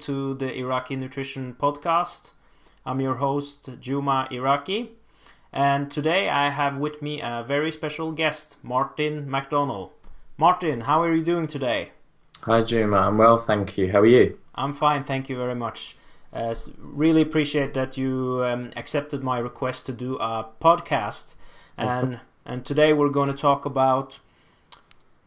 Hello and welcome to the Iraqi Nutrition Podcast. I'm your host, Juma Iraqi, and today I have with me a very special guest, Martin McDonald. Martin, how are you doing today? Hi, Juma. I'm well, thank you. How are you? I'm fine, thank you very much. Uh, really appreciate that you um, accepted my request to do a podcast, and and today we're going to talk about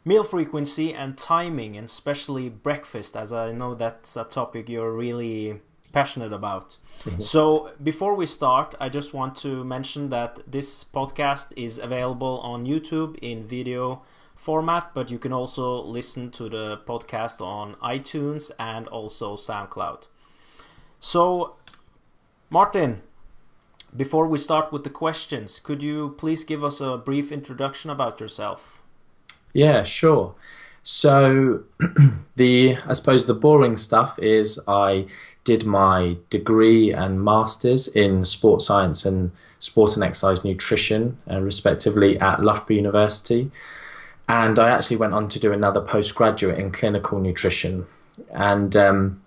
meal frequency and timing, and especially breakfast, as I know that's a topic you're really passionate about. Mm-hmm. So, before we start, I just want to mention that this podcast is available on YouTube in video format, but you can also listen to the podcast on iTunes and also SoundCloud. So, Martin, before we start with the questions, could you please give us a brief introduction about yourself? Yeah, sure. So the I suppose the boring stuff is I did my degree and masters in sports science and sport and exercise nutrition, uh, respectively, at Loughborough University. And I actually went on to do another postgraduate in clinical nutrition. And um,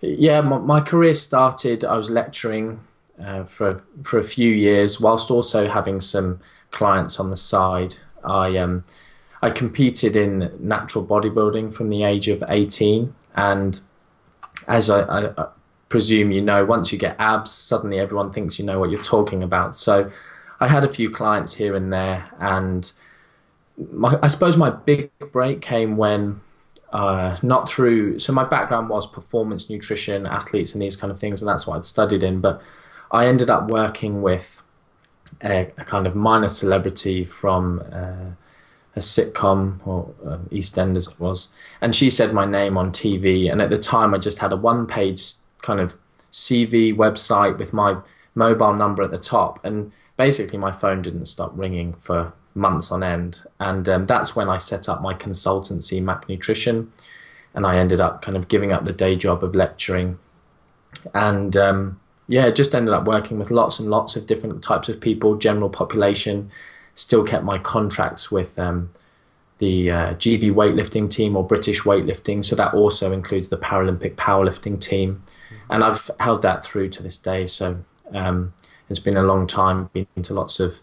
yeah, my, my, career started. I was lecturing uh, for for a few years, whilst also having some clients on the side. I um, I competed in natural bodybuilding from the age of 18. And as I, I, presume you know, once you get abs, suddenly everyone thinks you know what you're talking about. So I had a few clients here and there. And my, I suppose my big break came when. Uh, not through so my background was performance nutrition athletes and these kind of things and that's what i'd studied in but i ended up working with a, a kind of minor celebrity from uh, a sitcom or um, East End as it was, and she said my name on TV. And at the time, I just had a one-page kind of CV website with my mobile number at the top, and basically my phone didn't stop ringing for months on end. And um, that's when I set up my consultancy, Mac Nutrition, and I ended up kind of giving up the day job of lecturing, and um, yeah, just ended up working with lots and lots of different types of people, general population still kept my contracts with um, the uh, GB weightlifting team or British weightlifting. So that also includes the Paralympic powerlifting team. Mm-hmm. And I've held that through to this day. So um, it's been a long time, been to lots of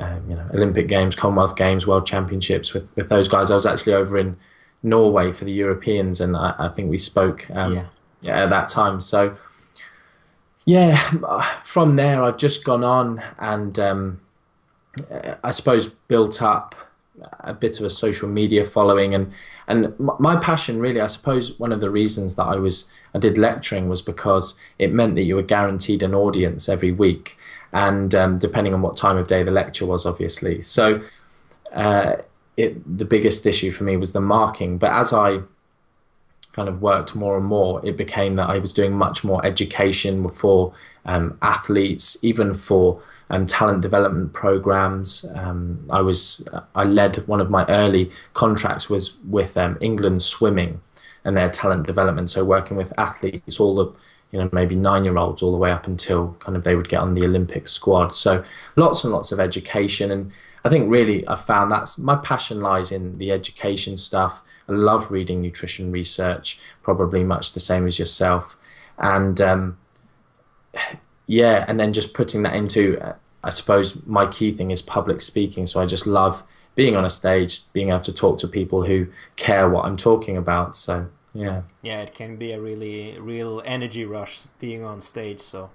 uh, you know Olympic Games, Commonwealth Games, World Championships with, with those guys. I was actually over in Norway for the Europeans, and I, I think we spoke um, yeah. at that time. So yeah, from there I've just gone on and um, I suppose, built up a bit of a social media following. And and my passion really i suppose one of the reasons that i was i did lecturing was because it meant that you were guaranteed an audience every week. And um, depending on what time of day the lecture was obviously. So uh, it, the biggest issue for me was the marking. But as i kind of worked more and more, it became that I was doing much more education for um, athletes, even for um, talent development programs. Um, I was I led one of my early contracts was with um, England Swimming and their talent development. So working with athletes, all the you know maybe nine year olds all the way up until kind of they would get on the Olympic squad. So lots and lots of education and I think really I found that's my passion lies in the education stuff. I love reading nutrition research, probably much the same as yourself, and um, yeah, and then just putting that into, I suppose my key thing is public speaking. So I just love being on a stage, being able to talk to people who care what I'm talking about. So yeah, yeah, it can be a really real energy rush being on stage. So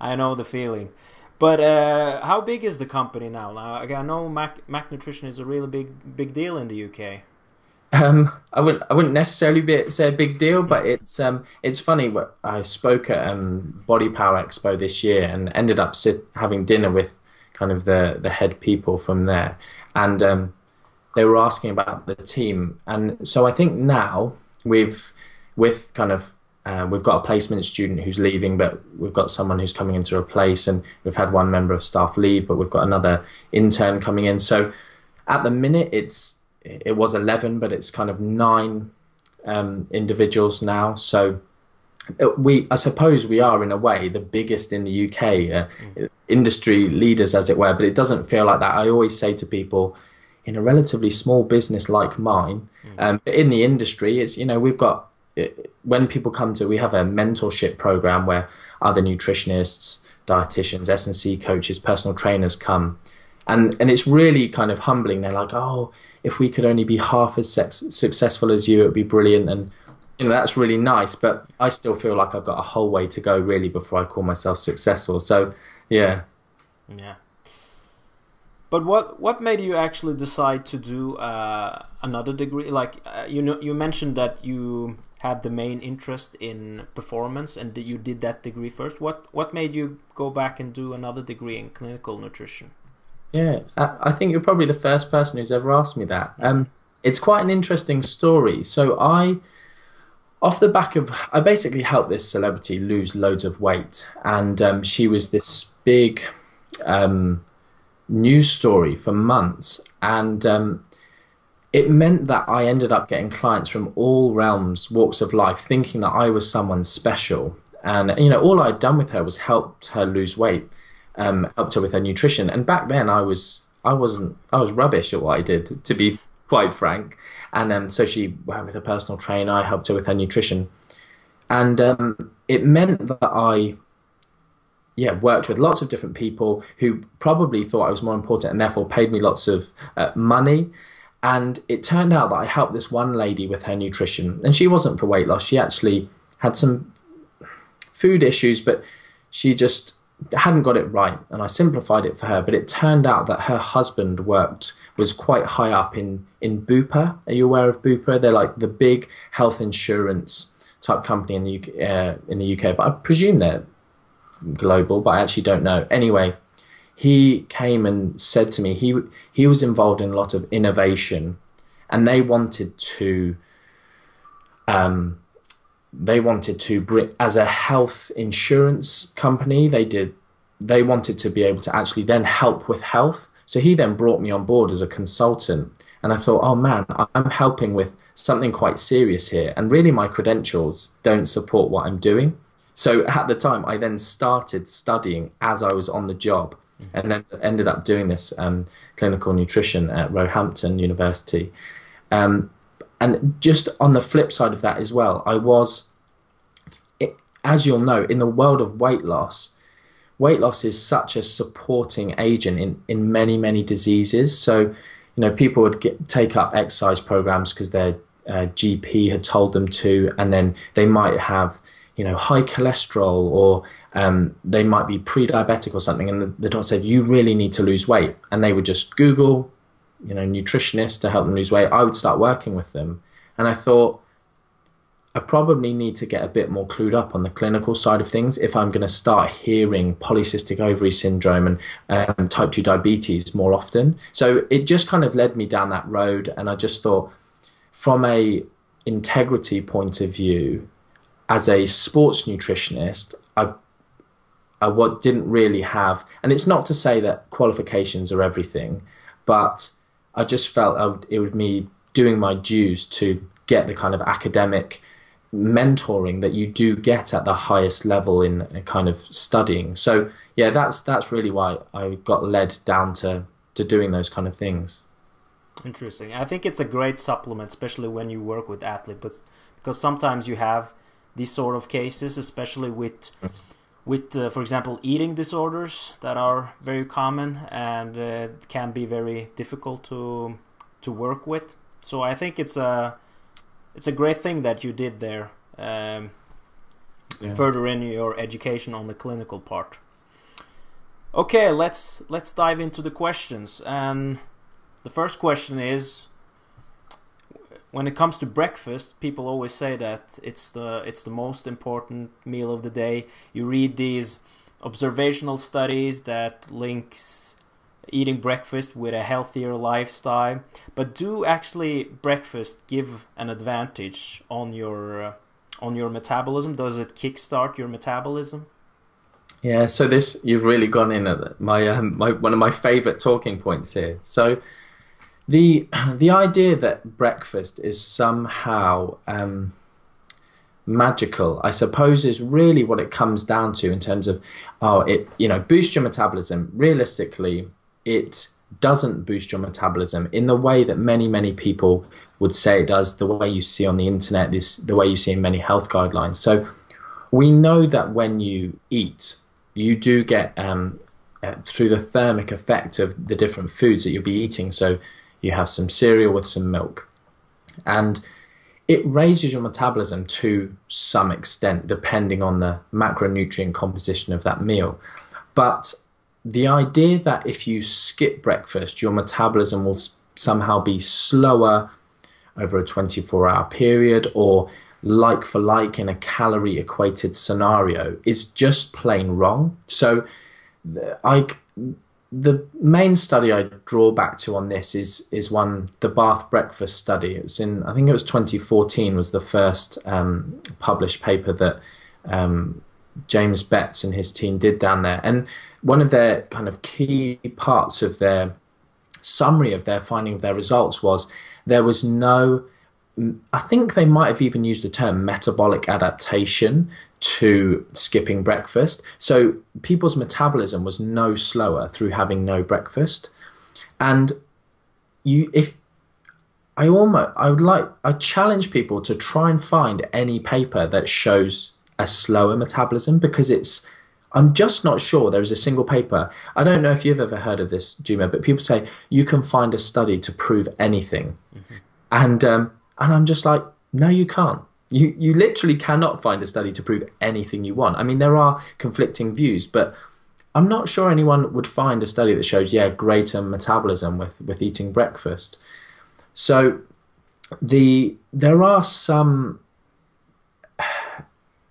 I know the feeling. But uh, how big is the company now? now? I know Mac, Mac Nutrition is a really big big deal in the UK. Um, I wouldn't I wouldn't necessarily be, say a big deal, but it's um, it's funny. I spoke at um, Body Power Expo this year and ended up sit, having dinner with kind of the the head people from there, and um, they were asking about the team. And so I think now we've with kind of uh, we've got a placement student who's leaving, but we've got someone who's coming in to replace, and we've had one member of staff leave, but we've got another intern coming in. So at the minute, it's it was eleven, but it's kind of nine um, individuals now. So uh, we, I suppose, we are in a way the biggest in the UK, uh, mm. industry leaders, as it were. But it doesn't feel like that. I always say to people, in a relatively small business like mine, mm. um, in the industry, it's you know we've got when people come to, we have a mentorship program where other nutritionists, dietitians, S and C coaches, personal trainers come, and and it's really kind of humbling. They're like, oh, if we could only be half as successful as you, it would be brilliant. And you know that's really nice, but I still feel like I've got a whole way to go really before I call myself successful. So yeah, yeah. But what what made you actually decide to do uh, another degree? Like uh, you know, you mentioned that you had the main interest in performance, and you did that degree first. What what made you go back and do another degree in clinical nutrition? Yeah, I think you're probably the first person who's ever asked me that. Um, it's quite an interesting story. So I, off the back of, I basically helped this celebrity lose loads of weight, and um, she was this big. Um, news story for months, and um, it meant that I ended up getting clients from all realms, walks of life, thinking that I was someone special. And you know, all I'd done with her was helped her lose weight, um, helped her with her nutrition. And back then, I was I wasn't I was rubbish at what I did, to be quite frank. And um, so she went with a personal trainer. I helped her with her nutrition, and um, it meant that I yeah, worked with lots of different people who probably thought I was more important and therefore paid me lots of uh, money. And it turned out that I helped this one lady with her nutrition, and she wasn't for weight loss. She actually had some food issues, but she just hadn't got it right. And I simplified it for her. But it turned out that her husband worked was quite high up in in Bupa. Are you aware of Bupa? They're like the big health insurance type company in the UK, uh, in the UK. But I presume they're global, but I actually don't know. Anyway, he came and said to me he he was involved in a lot of innovation, and they wanted to. Um, they wanted to bring as a health insurance company. They did. They wanted to be able to actually then help with health. So he then brought me on board as a consultant, and I thought, oh man, I'm helping with something quite serious here, and really my credentials don't support what I'm doing. So at the time, I then started studying as I was on the job, mm-hmm. and then ended up doing this um, clinical nutrition at Roehampton University. Um, and just on the flip side of that as well, I was, as you'll know, in the world of weight loss. Weight loss is such a supporting agent in, in many, many diseases. So, you know, people would get, take up exercise programs because their uh, GP had told them to, and then they might have you know, high cholesterol or um, they might be pre-diabetic or something, and the, the doctor said you really need to lose weight, and they would just Google, you know, nutritionist to help them lose weight. I would start working with them, and I thought I probably need to get a bit more clued up on the clinical side of things if I'm going to start hearing polycystic ovary syndrome and um, type 2 diabetes more often. So it just kind of led me down that road, and I just thought, from a integrity point of view, as a sports nutritionist, I I what didn't really have, and it's not to say that qualifications are everything, but I just felt I would, it would be doing my dues to get the kind of academic mentoring that you do get at the highest level in uh, kind of studying. So yeah, that's that's really why I got led down to to doing those kind of things. Interesting. I think it's a great supplement, especially when you work with athletes, but because sometimes you have these sort of cases, especially with with uh, for example eating disorders that are very common and uh, can be very difficult to to work with. So I think it's a it's a great thing that you did there. Um, yeah. Further in your education on the clinical part. Okay, let's let's dive into the questions. And the first question is when it comes to breakfast, people always say that it's the it's the most important meal of the day. You read these observational studies that links eating breakfast with a healthier lifestyle, but do actually breakfast give an advantage on your uh, on your metabolism? Does it kickstart your metabolism? Yeah, so this you've really gone in at my um, my one of my favorite talking points here. So the the idea that breakfast is somehow um, magical, I suppose, is really what it comes down to in terms of oh, it you know boosts your metabolism. Realistically, it doesn't boost your metabolism in the way that many, many people would say it does, the way you see on the internet, this, the way you see in many health guidelines. So we know that when you eat, you do get um, uh, through the thermic effect of the different foods that you'll be eating. So you have some cereal with some milk, and it raises your metabolism to some extent, depending on the macronutrient composition of that meal. But the idea that if you skip breakfast, your metabolism will somehow be slower over a 24 hour period or like for like in a calorie equated scenario is just plain wrong. So, I, the main study I draw back to on this is is one the Bath Breakfast study. It was in I think it was 2014 was the first um, published paper that um, James Betts and his team did down there, and one of their kind of key parts of their summary of their finding of their results was there was no I think they might have even used the term metabolic adaptation to skipping breakfast. So people's metabolism was no slower through having no breakfast. And you if I almost I would like I challenge people to try and find any paper that shows a slower metabolism because it's I'm just not sure there is a single paper. I don't know if you've ever heard of this, Juma, but people say you can find a study to prove anything, mm-hmm. and um, and I'm just like, no, you can't. You you literally cannot find a study to prove anything you want. I mean, there are conflicting views, but I'm not sure anyone would find a study that shows yeah greater metabolism with with eating breakfast. So the there are some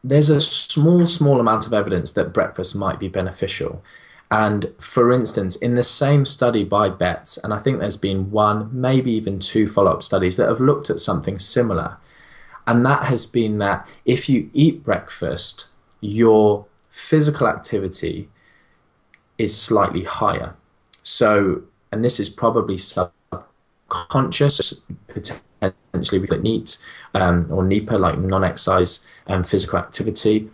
there's a small, small amount of evidence that breakfast might be beneficial. And for instance, in the same study by Betts, and I think there's been one, maybe even two follow up studies that have looked at something similar. And that has been that if you eat breakfast, your physical activity is slightly higher. So, and this is probably subconscious, potentially we call it NEAT um, or NEPA, like non-exercise um, physical activity.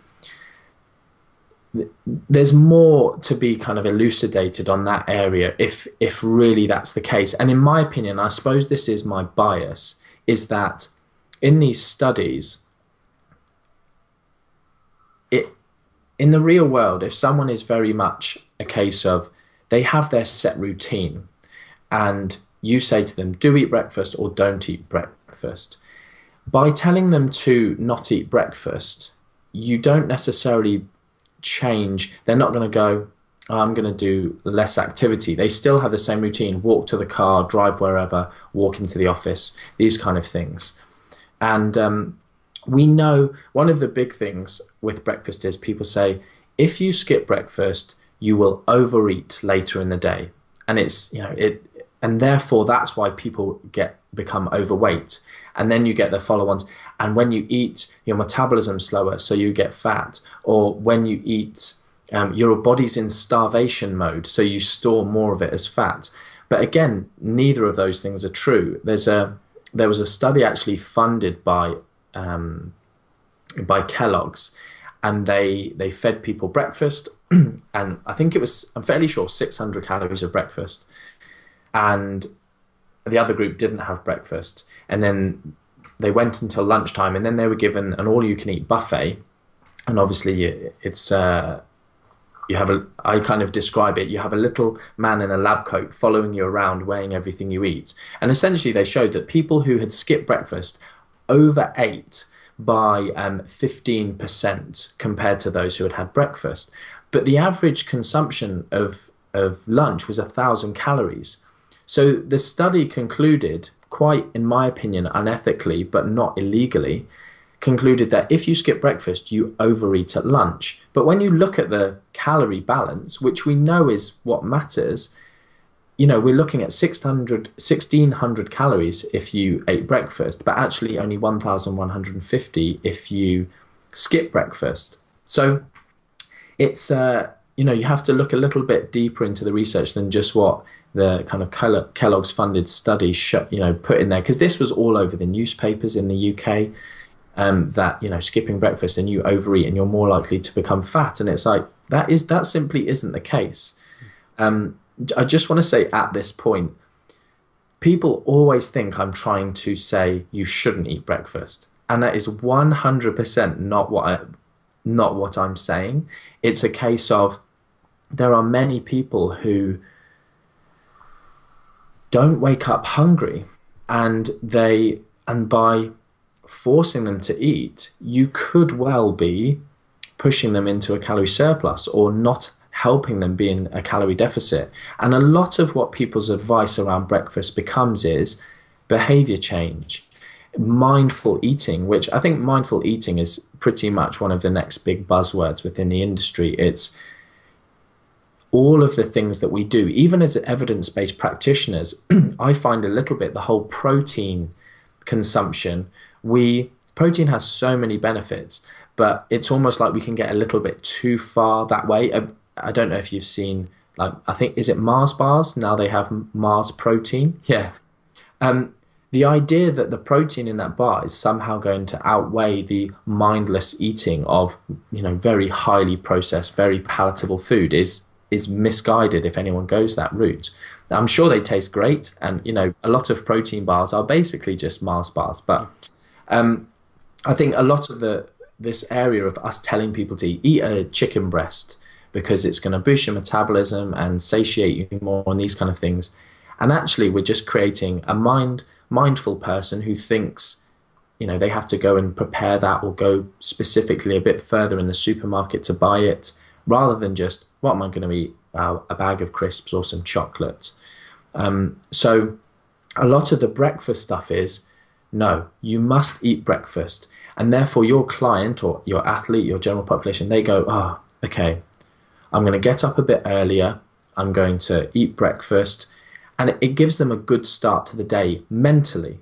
There's more to be kind of elucidated on that area if if really that's the case. And in my opinion, I suppose this is my bias, is that in these studies, it in the real world, if someone is very much a case of they have their set routine and you say to them, do eat breakfast or don't eat breakfast. By telling them to not eat breakfast, you don't necessarily change. They're not going to go, I'm going to do less activity. They still have the same routine walk to the car, drive wherever, walk into the office, these kind of things. And um, we know one of the big things with breakfast is people say, if you skip breakfast, you will overeat later in the day. And it's, you know, it, and therefore that's why people get become overweight. And then you get the follow-ons and when you eat your metabolism's slower so you get fat. Or when you eat um, your body's in starvation mode so you store more of it as fat. But again neither of those things are true. There's a there was a study actually funded by um, by Kellogg's and they they fed people breakfast and I think it was I'm fairly sure 600 calories of breakfast and the other group didn't have breakfast. And then they went until lunchtime, and then they were given an all-you-can-eat buffet. And obviously, it's uh, you have a. I kind of describe it. You have a little man in a lab coat following you around, weighing everything you eat. And essentially, they showed that people who had skipped breakfast overate by um, 15% compared to those who had had breakfast. But the average consumption of of lunch was a thousand calories. So the study concluded, quite in my opinion, unethically, but not illegally, concluded that if you skip breakfast, you overeat at lunch. But when you look at the calorie balance, which we know is what matters, you know, we're looking at 600, 1600 calories if you ate breakfast, but actually only 1150 if you skip breakfast. So it's, uh, you know, you have to look a little bit deeper into the research than just what the kind of Kellogg's funded study, you know, put in there because this was all over the newspapers in the UK. Um, that you know, skipping breakfast and you overeat and you're more likely to become fat, and it's like that is that simply isn't the case. Um, I just want to say at this point, people always think I'm trying to say you shouldn't eat breakfast, and that is 100% not what I, not what I'm saying. It's a case of there are many people who don't wake up hungry and they and by forcing them to eat you could well be pushing them into a calorie surplus or not helping them be in a calorie deficit and a lot of what people's advice around breakfast becomes is behavior change mindful eating which i think mindful eating is pretty much one of the next big buzzwords within the industry it's all of the things that we do, even as evidence based practitioners, I find a little bit the whole protein consumption. We protein has so many benefits, but it's almost like we can get a little bit too far that way. I, I don't know if you've seen like I think is it Mars bars now they have Mars protein. Yeah. Um, the idea that the protein in that bar is somehow going to outweigh the mindless eating of you know very highly processed, very palatable food is is misguided if anyone goes that route. I'm sure they taste great, and you know a lot of protein bars are basically just Mars bars. But um, I think a lot of the this area of us telling people to eat a chicken breast because it's going to boost your metabolism and satiate you more and these kind of things. And actually, we're just creating a mind mindful person who thinks, you know, they have to go and prepare that or go specifically a bit further in the supermarket to buy it rather than just what am I going to eat? Uh, a bag of crisps or some chocolate. Um, so a lot of the breakfast stuff is no, you must eat breakfast. And therefore, your client or your athlete, your general population, they go, oh, okay, I'm going to get up a bit earlier. I'm going to eat breakfast. And it, it gives them a good start to the day mentally.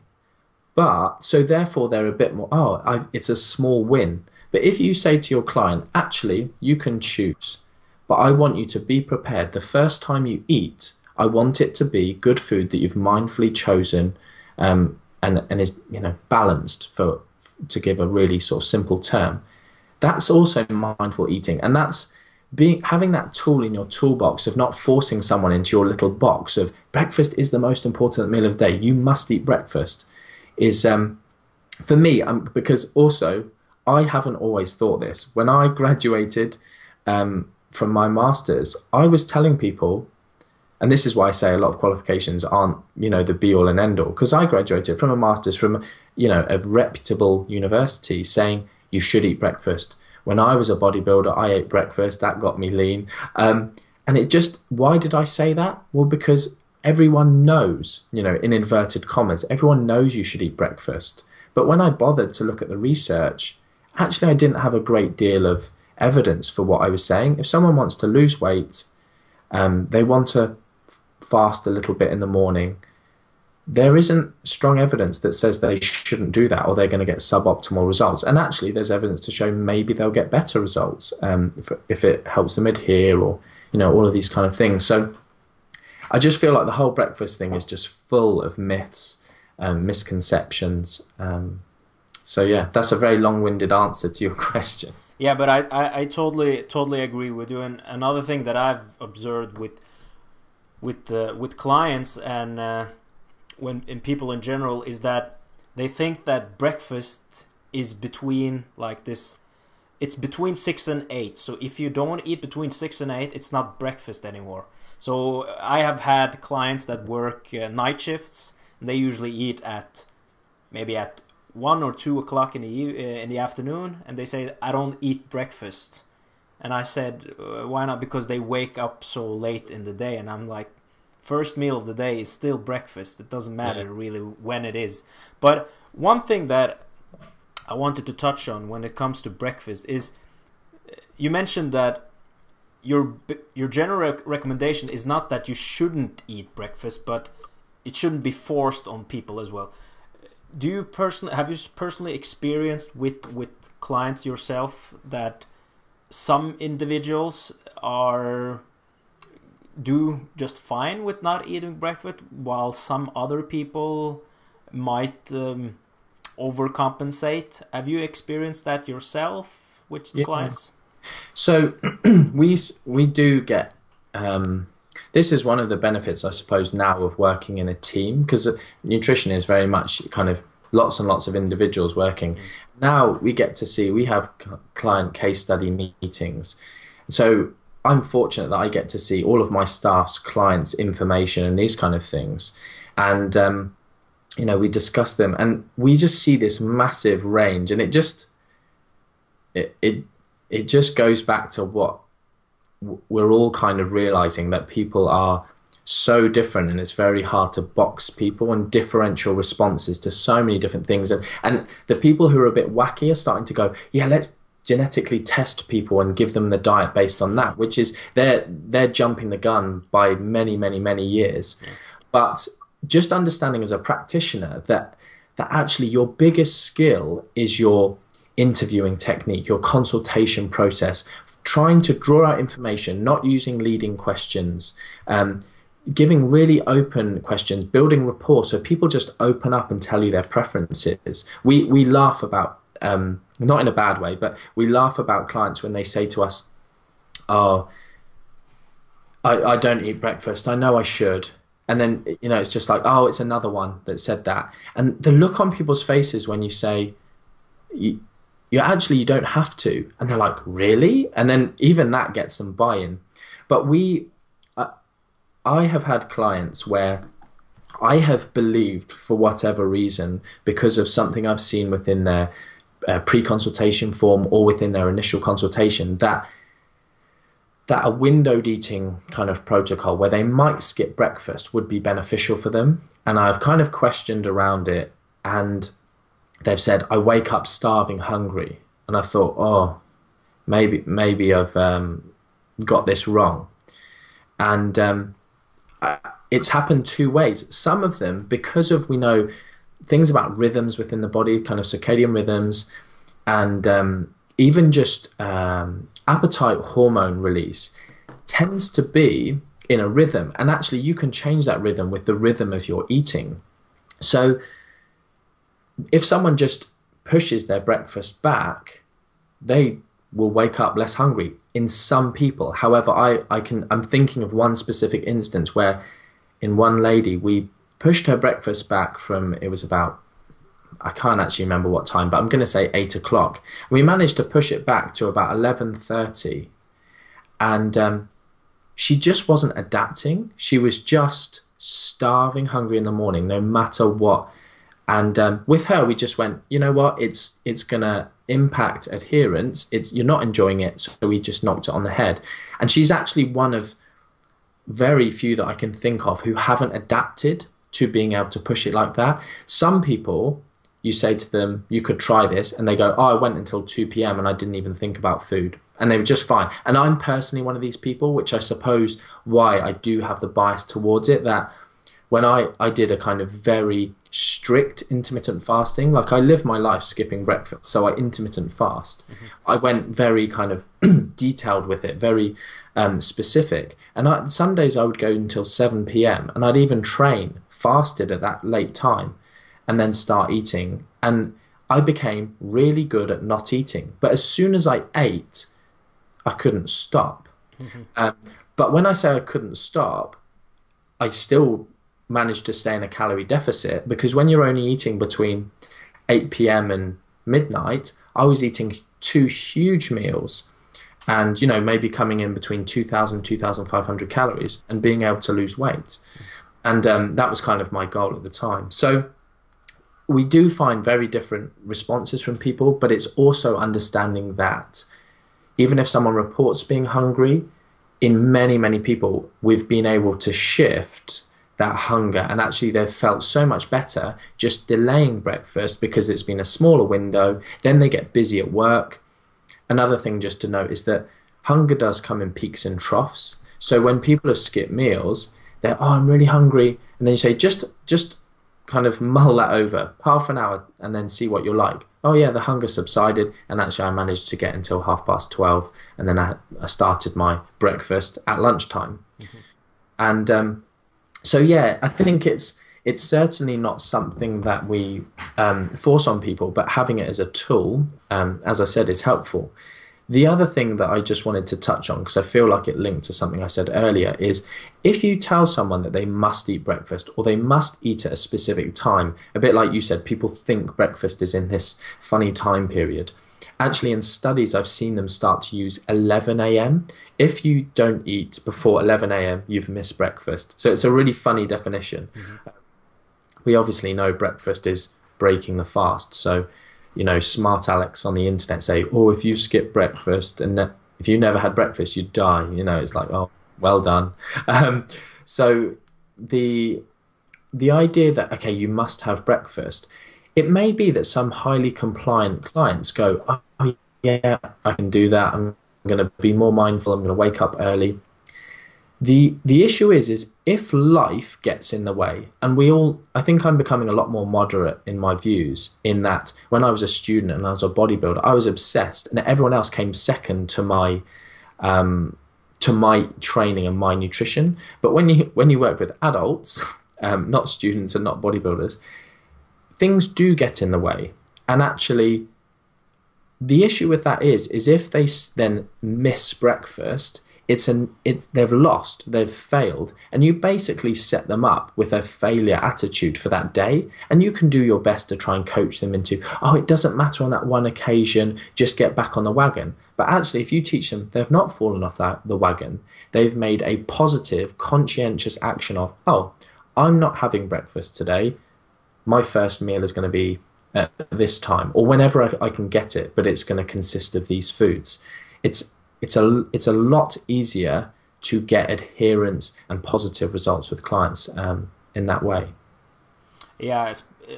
But so therefore, they're a bit more, oh, I've, it's a small win. But if you say to your client, actually, you can choose, but I want you to be prepared the first time you eat, I want it to be good food that you've mindfully chosen um, and, and is you know balanced for to give a really sort of simple term. That's also mindful eating, and that's being having that tool in your toolbox of not forcing someone into your little box of breakfast is the most important meal of the day. You must eat breakfast. Is um, for me, um, because also I haven't always thought this. When I graduated um, from my masters, I was telling people, and this is why I say a lot of qualifications aren't, you know, the be all and end all. Because I graduated from a master's from, you know, a reputable university, saying you should eat breakfast. When I was a bodybuilder, I ate breakfast. That got me lean. Um, and it just, why did I say that? Well, because everyone knows, you know, in inverted commas, everyone knows you should eat breakfast. But when I bothered to look at the research, actually I didn't have a great deal of evidence for what I was saying. If someone wants to lose weight, um, they want to fast a little bit in the morning, there isn't strong evidence that says they shouldn't do that or they're going to get suboptimal results. And actually, there's evidence to show maybe they'll get better results um, if, if it helps them adhere or you know all of these kind of things. So I just feel like the whole breakfast thing is just full of myths, um, misconceptions. Um, so yeah, that's a very long-winded answer to your question. Yeah, but I, I, I totally totally agree with you. And another thing that I've observed with with uh, with clients and uh, when in people in general is that they think that breakfast is between like this it's between 6 and 8 so if you don't eat between 6 and 8 it's not breakfast anymore. So i have had clients that work uh, night shifts and they usually eat at maybe at one or two o'clock in the uh, in the afternoon, and they say I don't eat breakfast, and I said uh, why not? Because they wake up so late in the day, and I'm like, first meal of the day is still breakfast. It doesn't matter really when it is. But one thing that I wanted to touch on when it comes to breakfast is uh, you mentioned that your your general recommendation is not that you shouldn't eat breakfast, but it shouldn't be forced on people as well do you personally have you personally experienced with with clients yourself that some individuals are do just fine with not eating breakfast while some other people might um, overcompensate have you experienced that yourself with yeah. clients so we we do get um, this is one of the benefits, I suppose, now of working in a team because nutrition is very much kind of lots and lots of individuals working. Now we get to see we have client case study meetings. So I'm fortunate that I get to see all of my staff's clients' information and these kind of things, and um, you know we discuss them, and we just see this massive range, and it just it it it just goes back to what we're all kind of realizing that people are so different and it's very hard to box people and differential responses to so many different things. And and the people who are a bit wacky are starting to go yeah let's genetically test people and give them the diet based on that, which is they're they're jumping the gun by many, many, many years. Yeah. But just understanding as a practitioner that that actually your biggest skill is your interviewing technique, your consultation process, trying to draw out information, not using leading questions. Um, giving really open questions, building rapport, so people just open up and tell you their preferences. We we laugh about um, not in a bad way, but we laugh about clients when they say to us, "Oh, I, I don't eat breakfast. I know I should." And then you know it's just like, "Oh, it's another one that said that." And the look on people's faces when you say, "You, you actually you don't have to," and they're like, "Really?" And then even that gets some buy-in. But we, uh, I have had clients where I have believed for whatever reason because of something I've seen within their pre-consultation form or within their initial consultation that that a windowed eating kind of protocol where they might skip breakfast would be beneficial for them. And I've kind of questioned around it, and they've said I wake up starving, hungry, and I thought, oh, maybe maybe I've um, got this wrong, and um, I, it's happened two ways. Some of them, because of we know things about rhythms within the body, kind of circadian rhythms, and um, even just um, appetite hormone release tends to be in a rhythm. And actually, you can change that rhythm with the rhythm of your eating. So, if someone just pushes their breakfast back, they will wake up less hungry in some people. However, I, I can I'm thinking of one specific instance where in one lady we pushed her breakfast back from it was about I can't actually remember what time, but I'm going to say eight o'clock. We managed to push it back to about eleven thirty, and um, she just wasn't adapting. She was just starving, hungry in the morning, no matter what. And um, with her, we just went, you know what? It's it's gonna impact adherence. It's you're not enjoying it, so we just knocked it on the head. And she's actually one of very few that I can think of who haven't adapted to being able to push it like that. Some people, you say to them, you could try this, and they go, oh, I went until 2 p.m. and I didn't even think about food. And they were just fine. And I'm personally one of these people, which I suppose why I do have the bias towards it that when I, I did a kind of very strict intermittent fasting, like I live my life skipping breakfast, so I intermittent fast. Mm-hmm. I went very kind of detailed with it, very um, specific. And I, some days I would go until 7 p.m. and I'd even train fasted at that late time and then start eating. And I became really good at not eating. But as soon as I ate, I couldn't stop. Mm-hmm. Um, but when I say I couldn't stop, I still managed to stay in a calorie deficit because when you're only eating between 8 p.m. and midnight, I was eating two huge meals and you know maybe coming in between 2000 2500 calories and being able to lose weight and um, that was kind of my goal at the time. So we do find very different responses from people but it's also understanding that even if someone reports being hungry in many many people we've been able to shift that hunger. And actually they've felt so much better just delaying breakfast because it's been a smaller window. Then they get busy at work. Another thing just to note is that hunger does come in peaks and troughs. So when people have skipped meals, they're oh I'm really hungry, and then you say just just kind of mull that over half an hour and then see what you're like. Oh yeah, the hunger subsided, and actually I managed to get until half past twelve, and then I, I started my breakfast at lunchtime. Mm-hmm. And um, so yeah, I think it's it's certainly not something that we um, force on people, but having it as a tool, um, as I said, is helpful. The other thing that I just wanted to touch on, because I feel like it linked to something I said earlier, is if you tell someone that they must eat breakfast or they must eat at a specific time, a bit like you said, people think breakfast is in this funny time period. Actually, in studies, I've seen them start to use 11 a.m. If you don't eat before 11 a.m., you've missed breakfast. So it's a really funny definition. Mm-hmm. We obviously know breakfast is breaking the fast. So you know, smart Alex on the internet say, oh, if you skip breakfast and ne- if you never had breakfast, you'd die. You know, it's like, oh, well done. Um, so the the idea that okay, you must have breakfast. It may be that some highly compliant clients go, oh yeah, I can do that. I'm going to be more mindful. I'm going to wake up early the the issue is is if life gets in the way and we all i think i'm becoming a lot more moderate in my views in that when i was a student and i was a bodybuilder i was obsessed and everyone else came second to my um, to my training and my nutrition. But when you when you work with adults um, not students and not bodybuilders things do get in the way. And actually the issue with that is is if they then miss breakfast it's an it's they've lost they've failed and you basically set them up with a failure attitude for that day and you can do your best to try and coach them into oh it doesn't matter on that one occasion just get back on the wagon. But actually if you teach them they've not fallen off that, the wagon. They've made a positive conscientious action of oh i'm not having breakfast today. My first meal is going to be at this time or whenever I, I can get it but it's going to consist of these foods. It's it's a it's a lot easier to get adherence and positive results with clients um, in that way. Yeah, uh,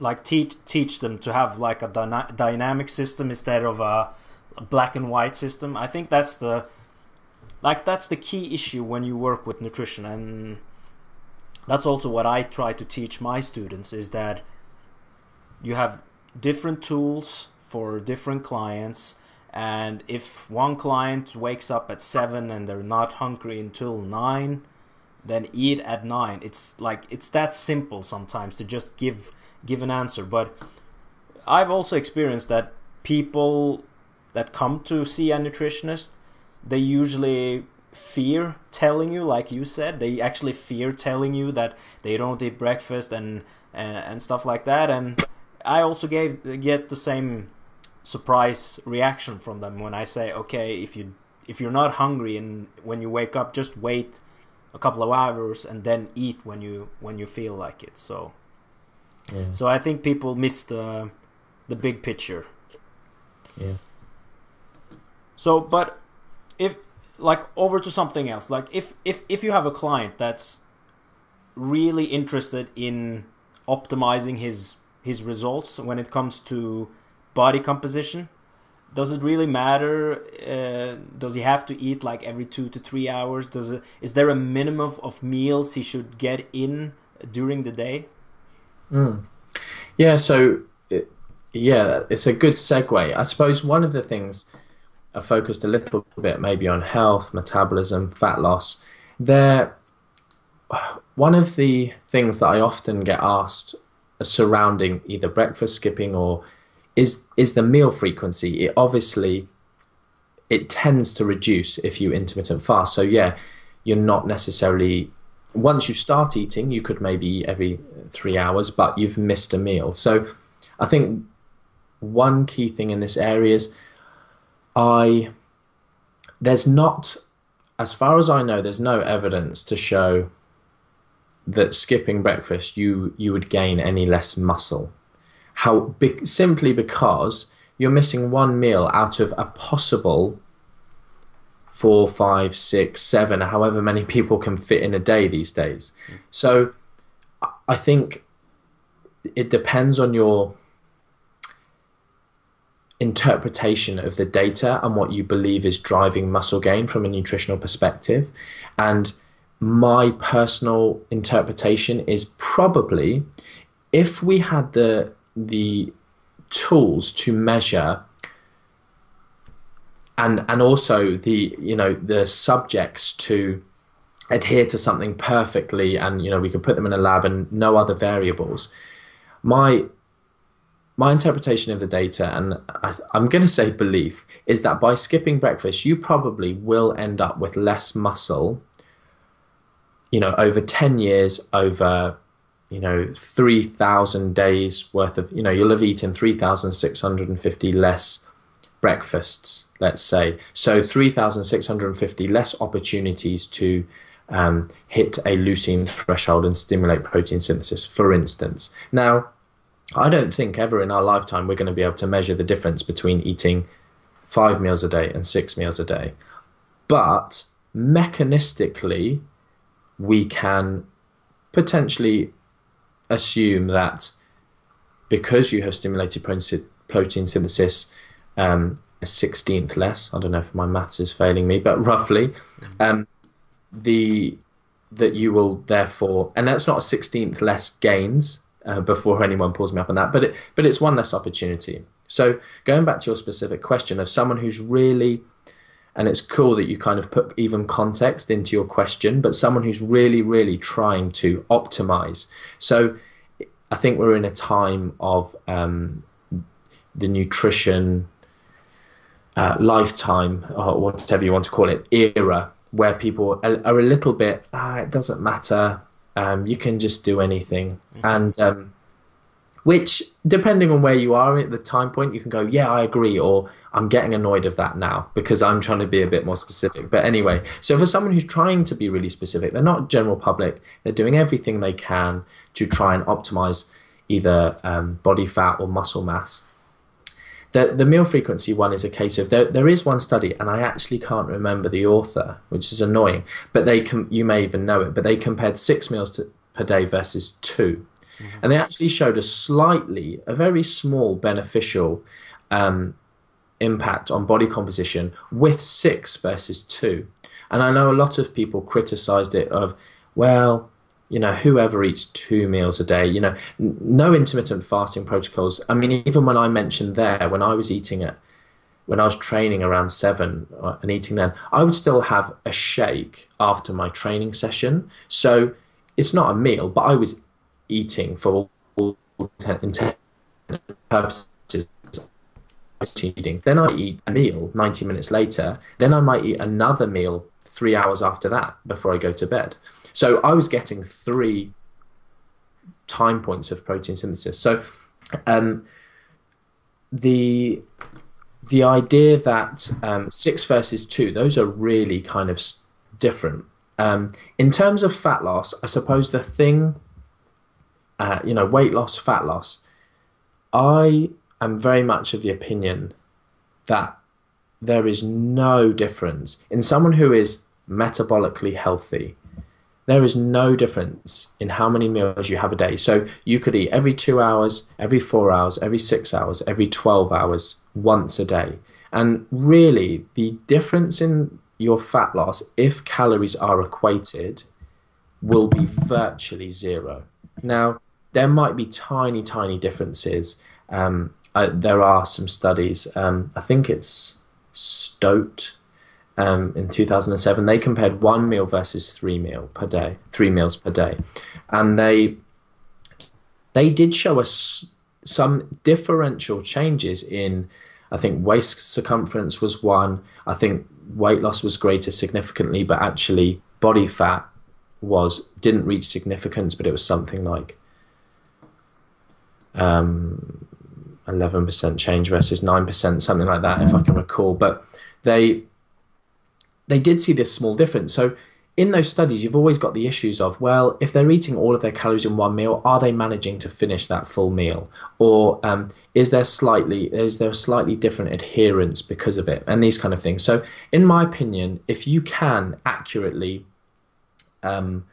like teach teach them to have like a dyna- dynamic system instead of a, a black and white system. I think that's the like that's the key issue when you work with nutrition and that's also what I try to teach my students is that you have different tools for different clients and if one client wakes up at 7 and they're not hungry until 9 then eat at 9 it's like it's that simple sometimes to just give give an answer. But i've also experienced that people that come to see a nutritionist they usually fear telling you like you said they actually fear telling you that they don't eat breakfast and and, and stuff like that. And i also gave get the same surprise reaction from them when I say, okay, if you if you're not hungry and when you wake up, just wait a couple of hours and then eat when you when you feel like it. So, yeah. so I think people miss the the big picture. Yeah. So, but if like over to something else, like if if if you have a client that's really interested in optimizing his his results when it comes to body composition does it really matter uh, does he have to eat like every two to three hours? Does it is there a minimum of meals he should get in during the day? Mm. yeah so it, yeah it's a good segue. I suppose one of the things i focused a little bit maybe on health metabolism fat loss there one of the things that i often get asked surrounding either breakfast skipping or is is the meal frequency. It obviously it tends to reduce if you intermittent fast. So yeah, you're not necessarily once you start eating, you could maybe eat every three hours, but you've missed a meal. So I think one key thing in this area is I there's not as far as I know, there's no evidence to show that skipping breakfast you you would gain any less muscle how be, simply because you're missing one meal out of a possible four, five, six, seven, however many people can fit in a day these days. So I think it depends on your interpretation of the data and what you believe is driving muscle gain from a nutritional perspective. And my personal interpretation is probably if we had the the tools to measure and and also the you know the subjects to adhere to something perfectly and you know we could put them in a lab and no other variables my my interpretation of the data, and I, I'm going to say belief, is that by skipping breakfast, you probably will end up with less muscle. You know, over ten years, over you know, 3,000 days worth of, you know, you'll have eaten 3,650 less breakfasts, let's say. So 3,650 less opportunities to um, hit a leucine threshold and stimulate protein synthesis, for instance. Now, I don't think ever in our lifetime we're going to be able to measure the difference between eating five meals a day and six meals a day. But mechanistically, we can potentially assume that because you have stimulated protein synthesis um, a sixteenth less, I don't know if my maths is failing me, but roughly, um, the that you will therefore, and that's not a sixteenth less gains uh, before anyone pulls me up on that, but it, but it's one less opportunity. So going back to your specific question of someone who's really and it's cool that you kind of put even context into your question, but someone who's really, really trying to optimize. So I think we're in a time of um, the nutrition uh, lifetime, or whatever you want to call it, era, where people are, are a little bit, ah, it doesn't matter, um, you can just do anything. Mm-hmm. And um, which, depending on where you are at the time point, you can go, yeah, I agree, or I'm getting annoyed of that now because I'm trying to be a bit more specific. But anyway, so for someone who's trying to be really specific, they're not general public, they're doing everything they can to try and optimize either um, body fat or muscle mass. The, the meal frequency one is a case of there, there is one study, and I actually can't remember the author, which is annoying, but they com- you may even know it, but they compared six meals to, per day versus 2 mm-hmm. And they actually showed a slightly, a very small beneficial um, impact on body composition with six versus two. And I know a lot of people criticized it of, well, you know, whoever eats two meals a day, you know, no intermittent fasting protocols. I mean, even when I mentioned there, when I was eating it, when I was training around seven uh, and eating then, I would still have a shake after my training session. So it's not a meal, but I was eating for all intent purposes eating. Then I eat a meal 90 minutes later. Then I might eat another meal three hours after that before I go to bed. So I was getting three time points of protein synthesis. So um, the the idea that um, six versus two, those are really kind of different. Um, in terms of fat loss, I suppose the thing, uh, you know, weight loss, fat loss, I am very much of the opinion that there is no difference in someone who is metabolically healthy. There is no difference in how many meals you have a day. So you could eat every two hours, every four hours, every six hours, every 12 hours, once a day. And really, the difference in your fat loss, if calories are equated, will be virtually zero. Now, there might be tiny, tiny differences. Um, I, there are some studies. Um, I think it's Stote um, in 2007. They compared one meal versus three meal per day, three meals per day, and they they did show us some differential changes in. I think waist circumference was one. I think weight loss was greater significantly, but actually body fat was didn't reach significance, but it was something like um, 11% change versus 9%, something like that, if I can recall. But they they did see this small difference. So in those studies, you've always got the issues of, well, if they're eating all of their calories in one meal, are they managing to finish that full meal, or um, is there slightly is there a slightly different adherence because of it, and these kind of things. So, in my opinion, if you can accurately um,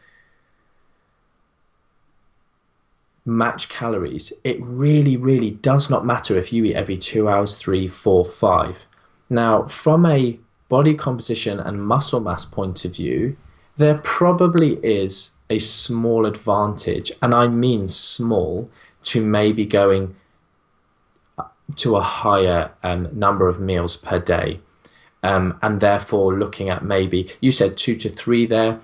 match calories, it really, really does not matter if you eat every two hours, three, four, five. Now, from a body composition and muscle mass point of view, there probably is a small advantage, and I mean small, to maybe going to a higher um, number of meals per day. Um, and therefore, looking at maybe, you said two to three there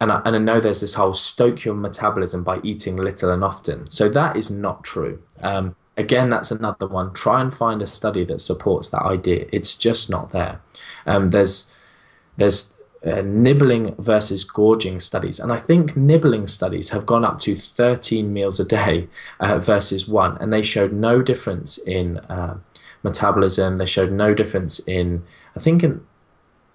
and I, and I know there's this whole stoke your metabolism by eating little and often. So that is not true. Um, again, that's another one. Try and find a study that supports that idea. It's just not there. Um, there's there's uh, nibbling versus gorging studies, and I think nibbling studies have gone up to 13 meals a day uh, versus one, and they showed no difference in uh, metabolism. They showed no difference in, I think, in,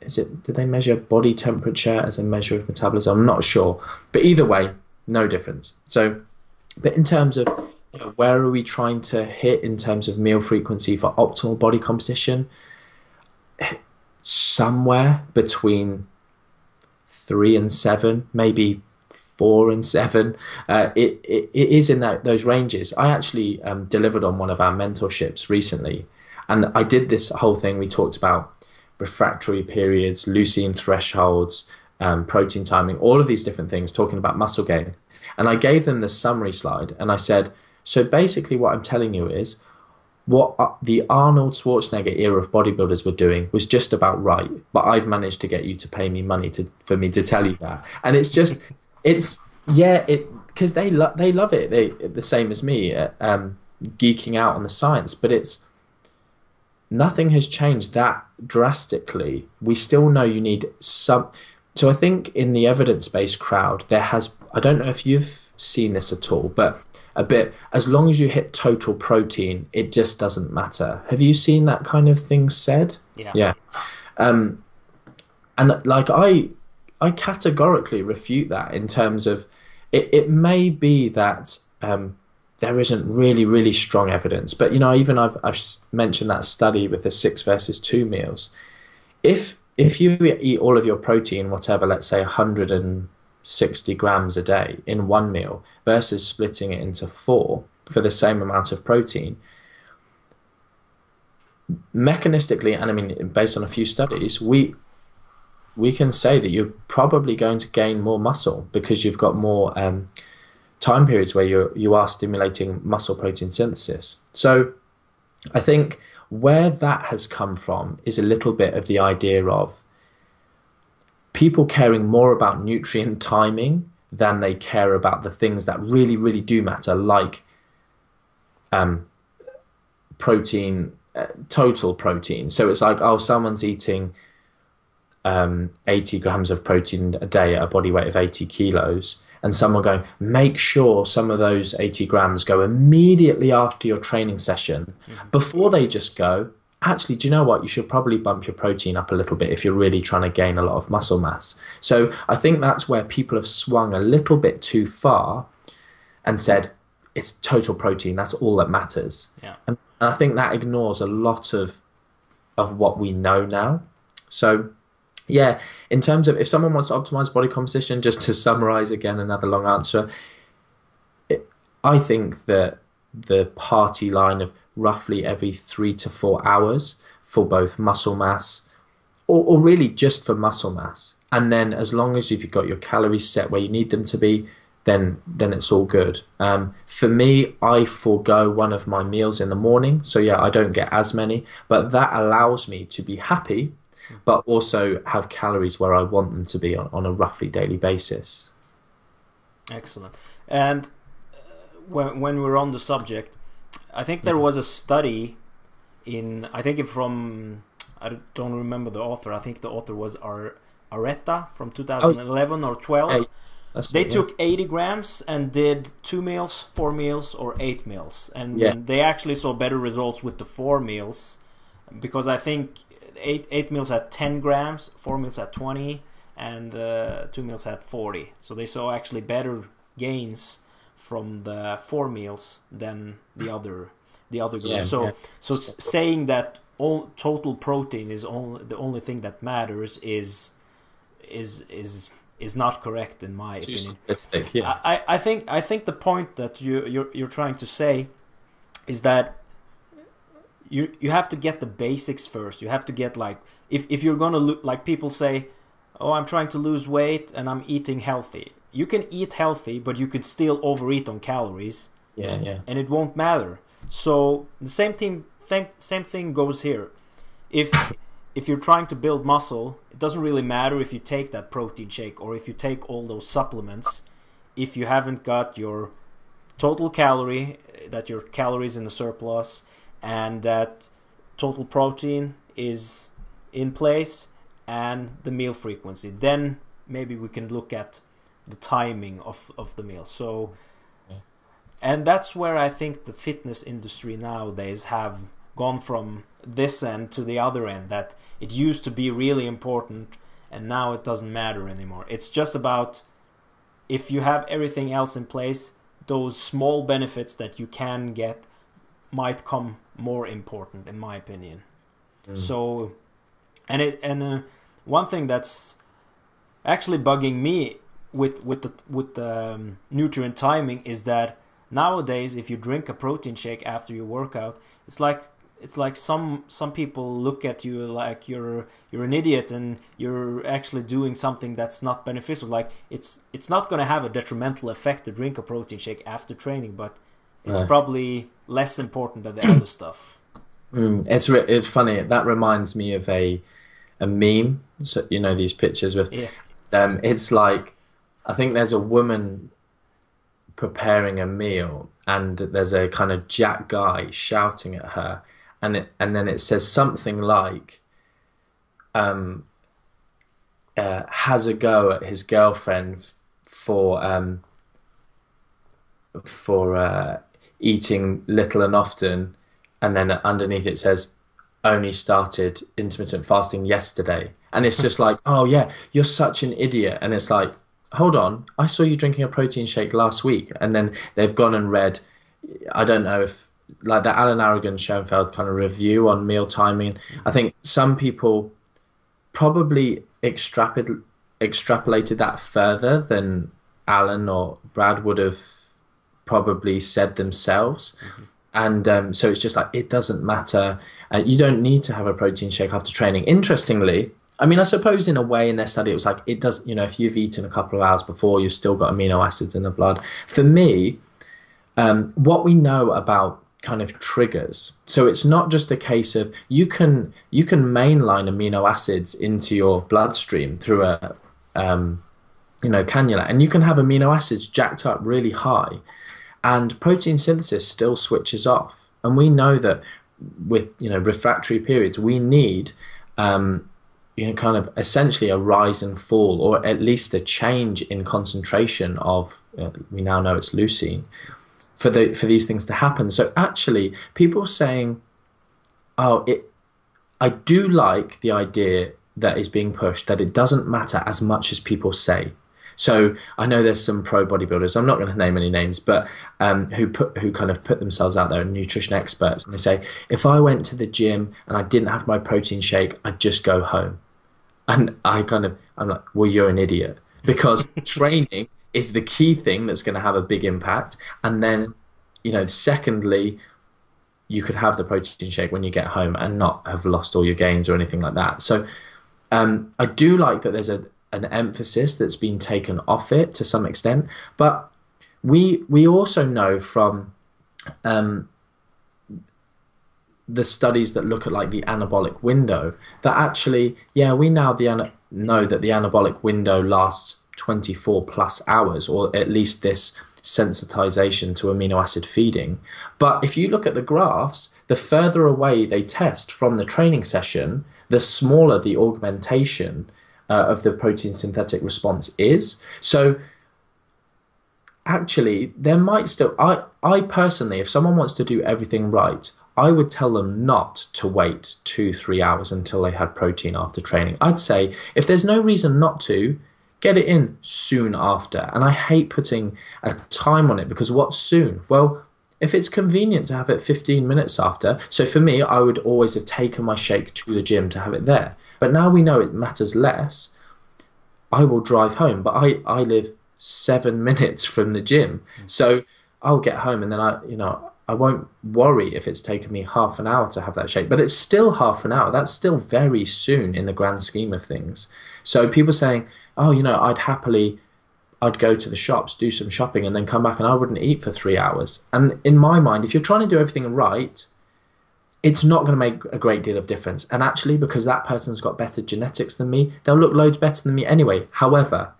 is it? Did they measure body temperature as a measure of metabolism? I'm not sure, but either way, no difference. So, but in terms of you know, where are we trying to hit in terms of meal frequency for optimal body composition? Somewhere between three and seven, maybe four and seven. Uh, it, it, it is in that, those ranges. I actually um, delivered on one of our mentorships recently, and I did this whole thing. We talked about refractory periods, leucine thresholds, um, protein timing, all of these different things, talking about muscle gain. And I gave them the summary slide, and I said, so basically, what I'm telling you is what uh, the Arnold Schwarzenegger era of bodybuilders were doing was just about right, but I've managed to get you to pay me money to for me to tell you that, and it's just it's yeah it because they love they love it they the same as me uh, um, geeking out on the science, but it's nothing has changed that drastically. We still know you need some. So I think in the evidence based crowd there has I don't know if you've seen this at all, but a bit as long as you hit total protein it just doesn't matter have you seen that kind of thing said yeah yeah um, and like i i categorically refute that in terms of it, it may be that um, there isn't really really strong evidence. But you know even i've, I've mentioned that study with the six versus two meals. If if you eat all of your protein whatever let's say 160 grams a day in one meal versus splitting it into four for the same amount of protein, mechanistically, and I mean, based on a few studies, we we can say that you're probably going to gain more muscle because you've got more um, time periods where you you are stimulating muscle protein synthesis. So, I think where that has come from is a little bit of the idea of people caring more about nutrient timing than they care about the things that really, really do matter, like um, protein, uh, total protein. So it's like, oh, someone's eating um, 80 grams of protein a day at a body weight of 80 kilos, and someone going, make sure some of those 80 grams go immediately after your training session mm-hmm. before they just go, actually, do you know what? You should probably bump your protein up a little bit if you're really trying to gain a lot of muscle mass. So I think that's where people have swung a little bit too far and said it's total protein. That's all that matters. Yeah. And, I think that ignores a lot of of what we know now. So yeah, in terms of if someone wants to optimize body composition, just to summarize again, another long answer, it, I think that the party line of roughly every three to four hours for both muscle mass or, or really just for muscle mass. And then as long as you've got your calories set where you need them to be, then then it's all good. Um, for me, I forego one of my meals in the morning, so yeah, I don't get as many, but that allows me to be happy, but also have calories where I want them to be on, on a roughly daily basis. Excellent. And uh, when when we're on the subject, I think there was a study in I think from I don't remember the author. I think the author was Ar- Areta from 2011 oh. or 12. Hey, they it, took yeah. 80 grams and did two meals, four meals, or eight meals, and yeah. they actually saw better results with the four meals because I think eight eight meals at 10 grams, four meals at 20, and uh, two meals at 40. So they saw actually better gains from the four meals than the other the other group. Yeah, so yeah. so saying that all total protein is only the only thing that matters is is is is not correct in my Too opinion. Simplistic, yeah. I, I think I think the point that you you're, you're trying to say is that you you have to get the basics first. You have to get like if if you're gonna look like people say, oh, I'm trying to lose weight and I'm eating healthy you can eat healthy, but you could still overeat on calories. Yeah, yeah. And it won't matter. So the same thing, same same thing goes here. If if you're trying to build muscle, it doesn't really matter if you take that protein shake or if you take all those supplements. If you haven't got your total calorie that your calories in the surplus and that total protein is in place and the meal frequency. Then maybe we can look at the timing of, of the meal. So and that's where i think the fitness industry nowadays have gone from this end to the other end that it used to be really important and now it doesn't matter anymore. It's just about if you have everything else in place those small benefits that you can get might come more important in my opinion. Mm. so and it and uh, one thing that's actually bugging me with with the with the um, nutrient timing is that nowadays if you drink a protein shake after your workout it's like it's like some some people look at you like you're you're an idiot and you're actually doing something that's not beneficial. Like it's it's not going to have a detrimental effect to drink a protein shake after training but it's probably less important than the other stuff mm, it's re- it's funny that reminds me of a a meme so you know these pictures with yeah. um it's like i think there's a woman preparing a meal and there's a kind of jack guy shouting at her and it, and then it says something like um, uh, has a go at his girlfriend for um, for uh, eating little and often, and then underneath it says only started intermittent fasting yesterday, and it's just like oh yeah, you're such an idiot, and it's like hold on, I saw you drinking a protein shake last week, and then they've gone and read. I don't know if like the Alan Aragon Schoenfeld kind of review on meal timing. I think some people probably extrapolated extrapolated that further than Alan or Brad would have probably said themselves. Mm-hmm. And um, so it's just like it doesn't matter. Uh, you don't need to have a protein shake after training. Interestingly, I mean, I suppose in a way in their study it was like it does. You know, if you've eaten a couple of hours before, you've still got amino acids in the blood. For me, um, what we know about kind of triggers. So it's not just a case of you can you can mainline amino acids into your bloodstream through a um, you know cannula, and you can have amino acids jacked up really high, and protein synthesis still switches off. And we know that with you know refractory periods, we need um, you know kind of essentially a rise and fall, or at least a change in concentration of uh, we now know it's leucine for the for these things to happen. So actually, people saying, "Oh, it," I do like the idea that is being pushed that it doesn't matter as much as people say. So I know there's some pro bodybuilders. I'm not going to name any names, but um, who put who kind of put themselves out there, and nutrition experts, and they say if I went to the gym and I didn't have my protein shake, I'd just go home. And I kind of I'm like, well, you're an idiot because training is the key thing that's going to have a big impact. And then, you know, secondly, you could have the protein shake when you get home and not have lost all your gains or anything like that. So um, I do like that there's a, an emphasis that's been taken off it to some extent, but we we also know from um, the studies that look at like the anabolic window that actually, yeah, we now the know that the anabolic window lasts 24 plus hours, or at least this sensitization to amino acid feeding. But if you look at the graphs, the further away they test from the training session, the smaller the augmentation uh, of the protein synthetic response is. So actually, there might still, I, I personally, if someone wants to do everything right, I would tell them not to wait two, three hours until they had protein after training. I'd say if there's no reason not to, get it in soon after. And I hate putting a time on it because what's soon? Well, if it's convenient to have it 15 minutes after, so for me, I would always have taken my shake to the gym to have it there. But now we know it matters less, I will drive home. But I, I live seven minutes from the gym. Mm. So I'll get home and then I, you know, I won't worry if it's taken me half an hour to have that shake, but it's still half an hour. That's still very soon in the grand scheme of things. So people saying, oh, you know, I'd happily, I'd go to the shops, do some shopping, and then come back and I wouldn't eat for three hours. And in my mind, if you're trying to do everything right, it's not going to make a great deal of difference. And actually, because that person's got better genetics than me, they'll look loads better than me anyway. However,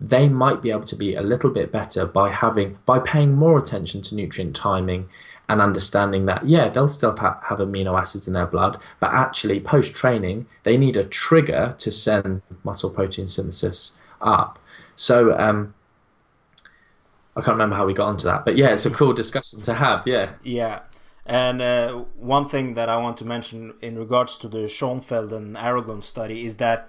they might be able to be a little bit better by having by paying more attention to nutrient timing and understanding that yeah they'll still ha- have amino acids in their blood but actually post training they need a trigger to send muscle protein synthesis up so um, I can't remember how we got onto that, but yeah, it's a cool discussion to have. Yeah. Yeah. And uh, one thing that I want to mention in regards to the Schoenfeld and Aragon study is that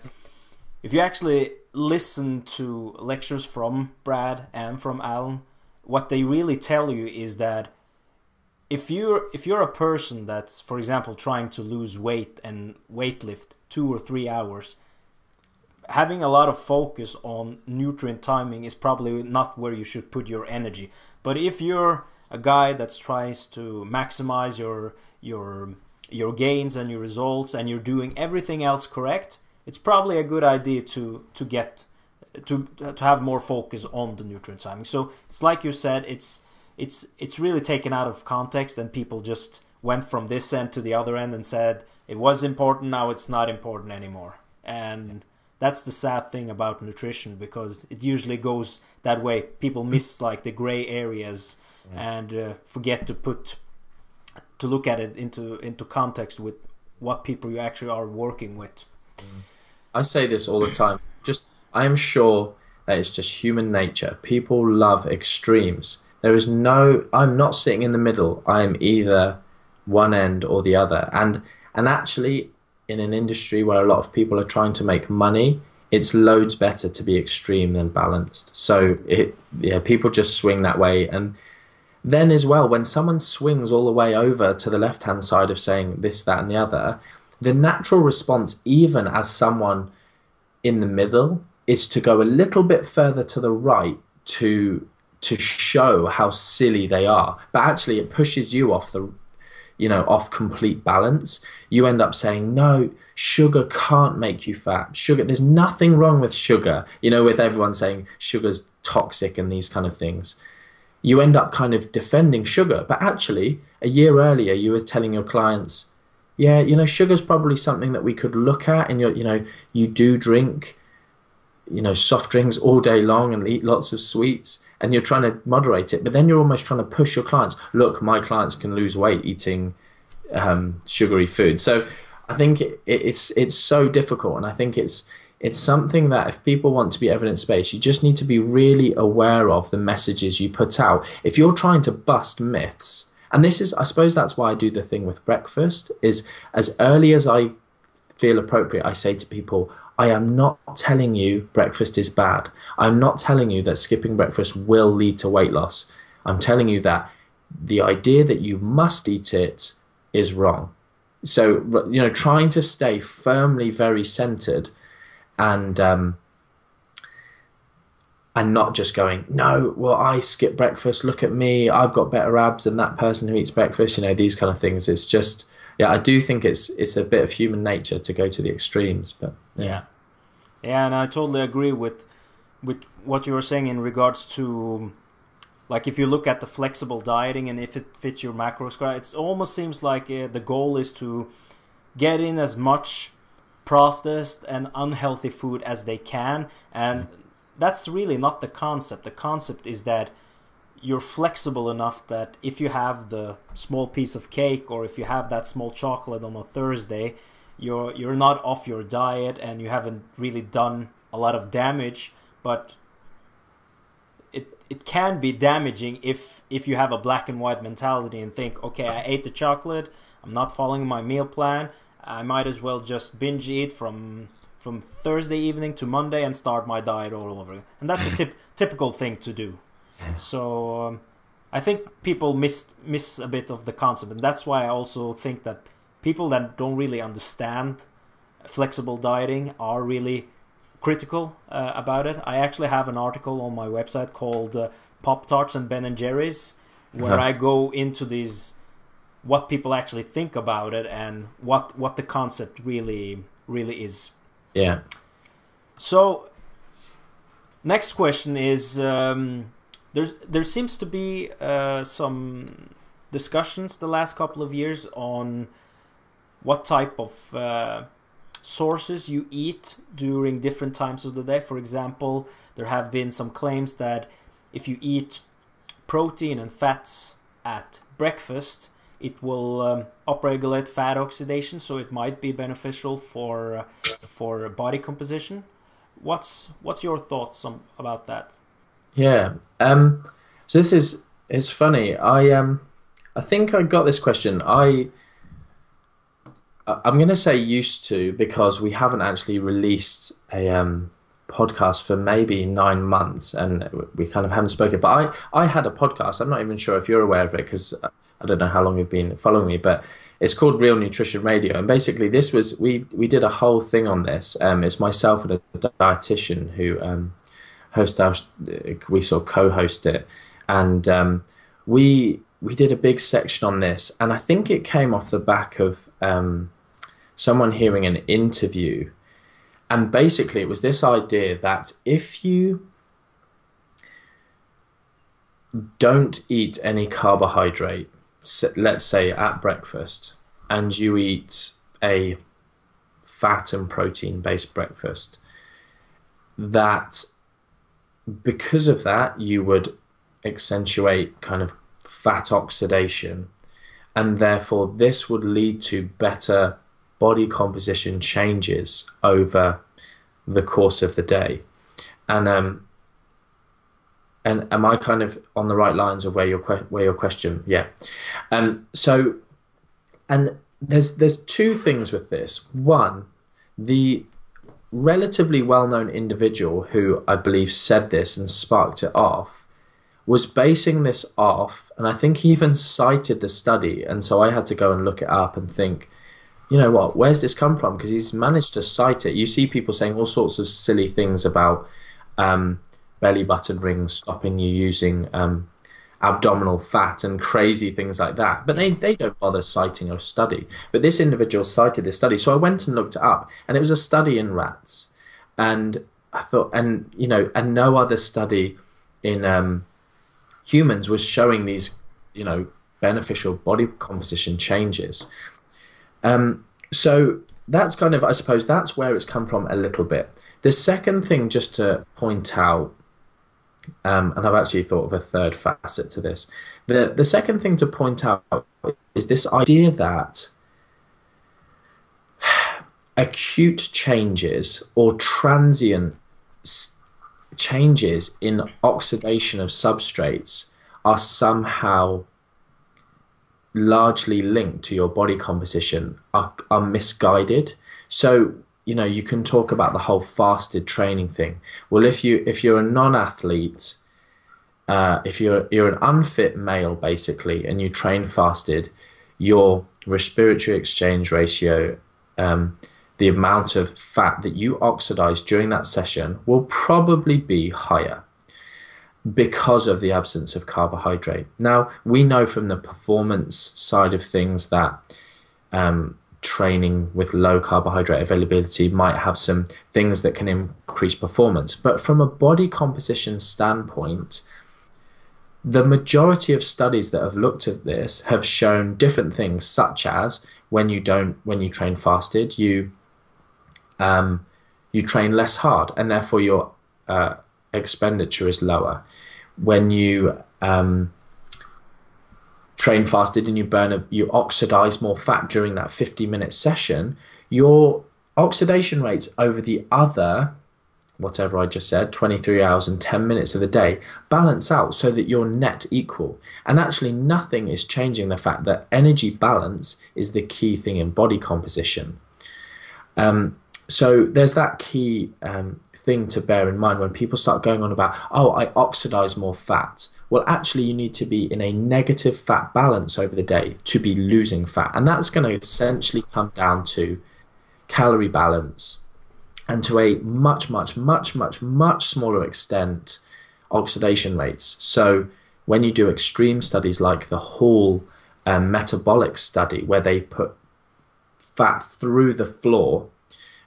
if you actually listen to lectures from Brad and from Alan, what they really tell you is that if you're if you're a person that's, for example, trying to lose weight and weightlift two or three hours, having a lot of focus on nutrient timing is probably not where you should put your energy. But if you're a guy that tries to maximize your your your gains and your results and you're doing everything else correct, it's probably a good idea to to get to to have more focus on the nutrient timing. So it's like you said, it's it's it's really taken out of context and people just went from this end to the other end and said it was important now it's not important anymore. And that's the sad thing about nutrition because it usually goes that way. People miss like the gray areas. And uh, forget to put to look at it into into context with what people you actually are working with. Mm. I say this all the time. Just I am sure that it's just human nature. People love extremes. There is no I'm not sitting in the middle. I am either one end or the other. And and actually in an industry where a lot of people are trying to make money, it's loads better to be extreme than balanced. So it, yeah, people just swing that way. And then as well, when someone swings all the way over to the left hand side of saying this, that, and the other, the natural response, even as someone in the middle, is to go a little bit further to the right to to show how silly they are. But actually, it pushes you off the you know, off complete balance, you end up saying, no, sugar can't make you fat. Sugar, there's nothing wrong with sugar, you know, with everyone saying sugar's toxic and these kind of things. You end up kind of defending sugar. But actually, a year earlier, you were telling your clients, yeah, you know, sugar's probably something that we could look at. And, you you know, you do drink, you know, soft drinks all day long and eat lots of sweets and you're trying to moderate it, but then you're almost trying to push your clients. Look, my clients can lose weight eating um, sugary food. So I think it, it's it's so difficult, and I think it's it's something that if people want to be evidence based, you just need to be really aware of the messages you put out. If you're trying to bust myths, and this is, I suppose, that's why I do the thing with breakfast. Is as early as I feel appropriate, I say to people, I am not telling you breakfast is bad. I'm not telling you that skipping breakfast will lead to weight loss. I'm telling you that the idea that you must eat it is wrong. So, you know, trying to stay firmly very centered and, um, and not just going, no, well, I skip breakfast. Look at me. I've got better abs than that person who eats breakfast. You know, these kind of things. It's just, yeah, I do think it's it's a bit of human nature to go to the extremes, but yeah. yeah, yeah, and I totally agree with with what you were saying in regards to like if you look at the flexible dieting and if it fits your macros, it almost seems like uh, the goal is to get in as much processed and unhealthy food as they can, and that's really not the concept. The concept is that you're flexible enough that if you have the small piece of cake or if you have that small chocolate on a Thursday, you're you're not off your diet and you haven't really done a lot of damage, but it it can be damaging if if you have a black and white mentality and think, okay, I ate the chocolate, I'm not following my meal plan, I might as well just binge eat from from Thursday evening to Monday and start my diet all over. Again. And that's a tip, typical thing to do. So um, I think people miss miss a bit of the concept, and that's why I also think that people that don't really understand flexible dieting are really critical uh, about it. I actually have an article on my website called uh, Pop Tarts and Ben and Jerry's, where I go into these what people actually think about it and what what the concept really really is. Yeah. So next question is. Um, there's there seems to be uh, some discussions the last couple of years on what type of uh, sources you eat during different times of the day. For example, there have been some claims that if you eat protein and fats at breakfast, it will um, upregulate fat oxidation, so it might be beneficial for uh, for body composition. What's what's your thoughts on, about that? Yeah, um, so this is it's funny. I um, I think I got this question. I I'm going to say used to because we haven't actually released a um, podcast for maybe nine months and we kind of haven't spoken. But I, I had a podcast. I'm not even sure if you're aware of it because I don't know how long you've been following me, but it's called Real Nutrition Radio. And basically, this was we we did a whole thing on this. Um, it's myself and a dietitian who um, host our we sort of co-host it, and um, we we did a big section on this. And I think it came off the back of um, someone hearing an interview, and basically it was this idea that if you don't eat any carbohydrate let's say at breakfast and you eat a fat and protein based breakfast, that because of that, you would accentuate kind of fat oxidation, and therefore this would lead to better body composition changes over the course of the day. And um, and am I kind of on the right lines of where your where your question? Yeah. Um. So, and there's there's two things with this. One, the relatively well-known individual who I believe said this and sparked it off was basing this off, and I think he even cited the study. And so I had to go and look it up and think, you know what, where's this come from? Because he's managed to cite it. You see people saying all sorts of silly things about. Um, belly button rings stopping you using um, abdominal fat and crazy things like that. But they, they don't bother citing a study. But this individual cited this study. So I went and looked it up, and it was a study in rats. And I thought, and you know, and no other study in um, humans was showing these, you know, beneficial body composition changes. Um, so that's kind of, I suppose, that's where it's come from a little bit. The second thing, just to point out, um, and I've actually thought of a third facet to this. The, the second thing to point out is this idea that acute changes or transient changes in oxidation of substrates are somehow largely linked to your body composition are, are misguided. So you know you can talk about the whole fasted training thing well if you if you're a non-athlete uh, if you're you're an unfit male basically and you train fasted your respiratory exchange ratio um, the amount of fat that you oxidize during that session will probably be higher because of the absence of carbohydrate. Now, we know from the performance side of things that um, training with low carbohydrate availability might have some things that can increase performance. But from a body composition standpoint, the majority of studies that have looked at this have shown different things, such as when you don't, when you train fasted, you um, you train less hard, and therefore your uh, expenditure is lower. When you um, train fasted and you burn a, you oxidize more fat during that 50 minute session, your oxidation rates over the other whatever I just said, 23 hours and 10 minutes of the day, balance out so that you're net equal. And actually, nothing is changing the fact that energy balance is the key thing in body composition. Um, so there's that key um, thing to bear in mind when people start going on about, oh, I oxidize more fat. Well, actually, you need to be in a negative fat balance over the day to be losing fat. And that's going to essentially come down to calorie balance and to a much, much, much, much, much smaller extent, oxidation rates. So when you do extreme studies like the Hall um, metabolic study, where they put fat through the floor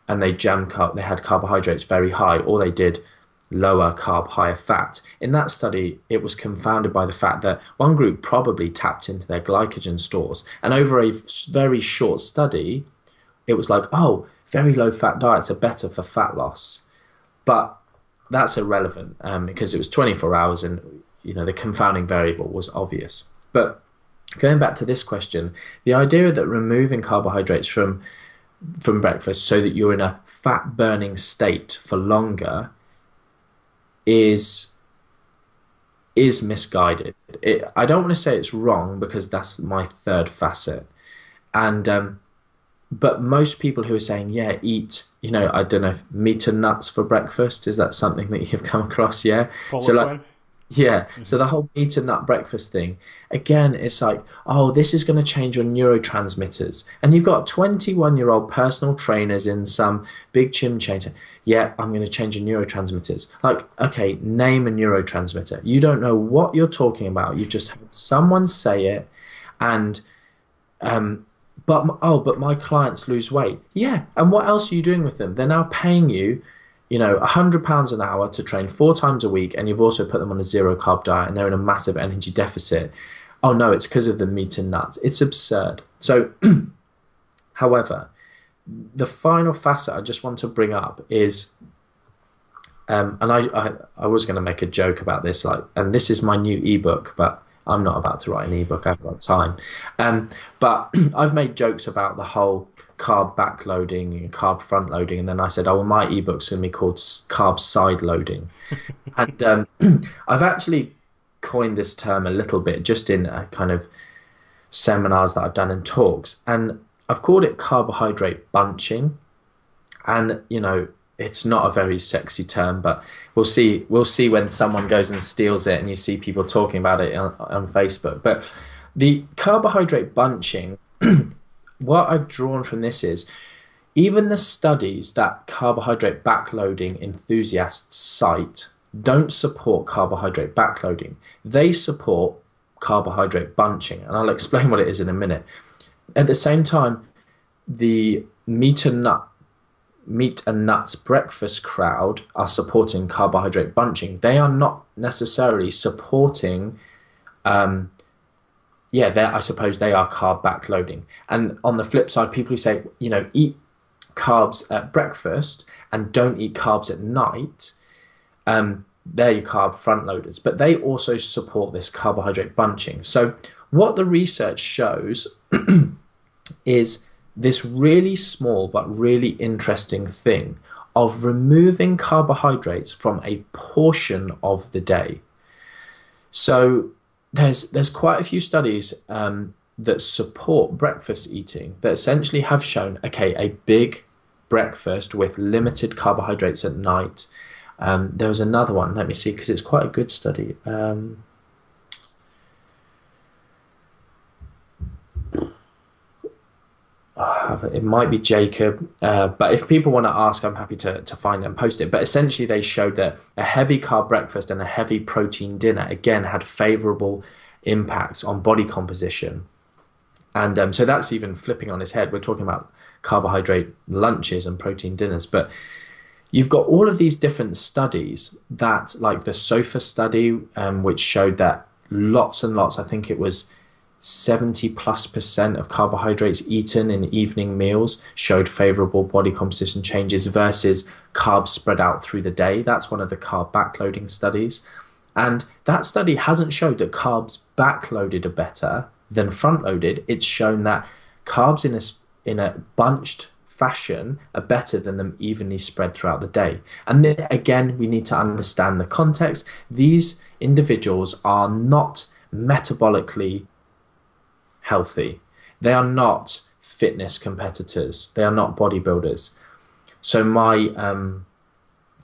and they jam car- they had carbohydrates very high, or they did lower carb, higher fat. In that study, it was confounded by the fact that one group probably tapped into their glycogen stores, and over a very short study, it was like, oh, very low fat diets are better for fat loss. But that's irrelevant um, because it was 24 hours and you know the confounding variable was obvious. But going back to this question, the idea that removing carbohydrates from from breakfast so that you're in a fat burning state for longer is is misguided. It, I don't want to say it's wrong because that's my third facet, and um, but most people who are saying yeah eat you know I don't know meat and nuts for breakfast is that something that you've come across? Yeah. So like yeah. Mm-hmm. So the whole meat and nut breakfast thing, again, it's like, oh, this is going to change your neurotransmitters. And you've got 21 year old personal trainers in some big gym chain saying, yeah, I'm going to change your neurotransmitters. Like, okay, name a neurotransmitter. You don't know what you're talking about. You've just had someone say it. And, um, but, oh, but my clients lose weight. Yeah. And what else are you doing with them? They're now paying you you know, £100 an hour to train four times a week, and you've also put them on a zero carb diet and they're in a massive energy deficit. Oh no, it's because of the meat and nuts. It's absurd. So, however, the final facet I just want to bring up is, um, and I, I, I was going to make a joke about this, like, and this is my new ebook, but I'm not about to write an ebook. I haven't got time. Um, but I've made jokes about the whole carb backloading and carb front loading, and then I said, "Oh, well, my ebook's going to be called carb side loading," and um, I've actually coined this term a little bit just in kind of seminars that I've done and talks, and I've called it carbohydrate bunching, and you know it's not a very sexy term, but we'll see. We'll see when someone goes and steals it, and you see people talking about it on, on Facebook. But the carbohydrate bunching what I've drawn from this is even the studies that carbohydrate backloading enthusiasts cite don't support carbohydrate backloading. They support carbohydrate bunching, and I'll explain what it is in a minute. At the same time, the meat and nut meat and nuts breakfast crowd are supporting carbohydrate bunching. They are not necessarily supporting um, yeah, I suppose they are carb backloading. And on the flip side, people who say, you know, eat carbs at breakfast and don't eat carbs at night, um, they're your carb front loaders. But they also support this carbohydrate bunching. So what the research shows is this really small but really interesting thing of removing carbohydrates from a portion of the day. So there's there's quite a few studies um, that support breakfast eating that essentially have shown okay a big breakfast with limited carbohydrates at night. Um, there was another one. Let me see because it's quite a good study. Um, it might be Jacob, uh, but if people want to ask, I'm happy to, to find and post it. But essentially, they showed that a heavy carb breakfast and a heavy protein dinner again had favorable impacts on body composition. And um, so that's even flipping on his head. We're talking about carbohydrate lunches and protein dinners, but you've got all of these different studies that, like the Sofer study, um, which showed that lots and lots, I think it was 70 plus percent of carbohydrates eaten in evening meals showed favorable body composition changes versus carbs spread out through the day. That's one of the carb backloading studies. And that study hasn't showed that carbs backloaded are better than front loaded. It's shown that carbs in a, in a bunched fashion are better than them evenly spread throughout the day. And then again, we need to understand the context. These individuals are not metabolically healthy. They are not fitness competitors. They are not bodybuilders. So my um,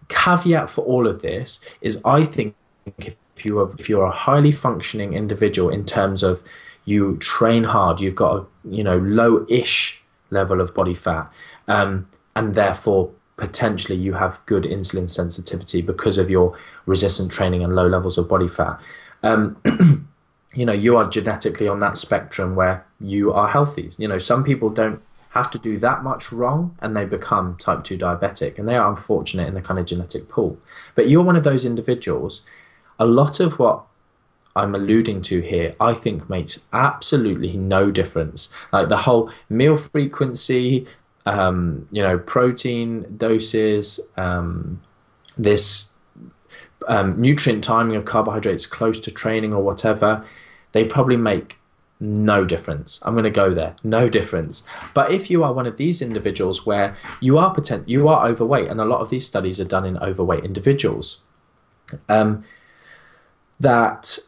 caveat for all of this is, I think if you are if you're a highly functioning individual in terms of you train hard, you've got a you know low-ish level of body fat, um, and therefore potentially you have good insulin sensitivity because of your resistant training and low levels of body fat. Um, you know you are genetically on that spectrum where you are healthy. You know some people don't have to do that much wrong and they become type 2 diabetic and they are unfortunate in the kind of genetic pool. But you're one of those individuals. A lot of what I'm alluding to here, I think makes absolutely no difference. Like the whole meal frequency, um, you know, protein doses, um, this um, nutrient timing of carbohydrates close to training or whatever, they probably make no difference. I'm going to go there. No difference. But if you are one of these individuals where you are potent, you are overweight, and a lot of these studies are done in overweight individuals, um, that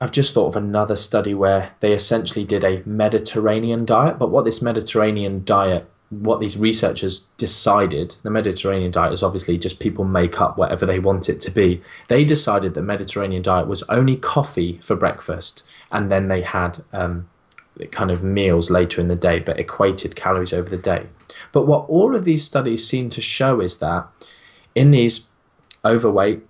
I've just thought of another study where they essentially did a Mediterranean diet. But what this Mediterranean diet, what these researchers decided, the Mediterranean diet is obviously just people make up whatever they want it to be. They decided the Mediterranean diet was only coffee for breakfast, and then they had um, kind of meals later in the day, but equated calories over the day. But what all of these studies seem to show is that in these overweight,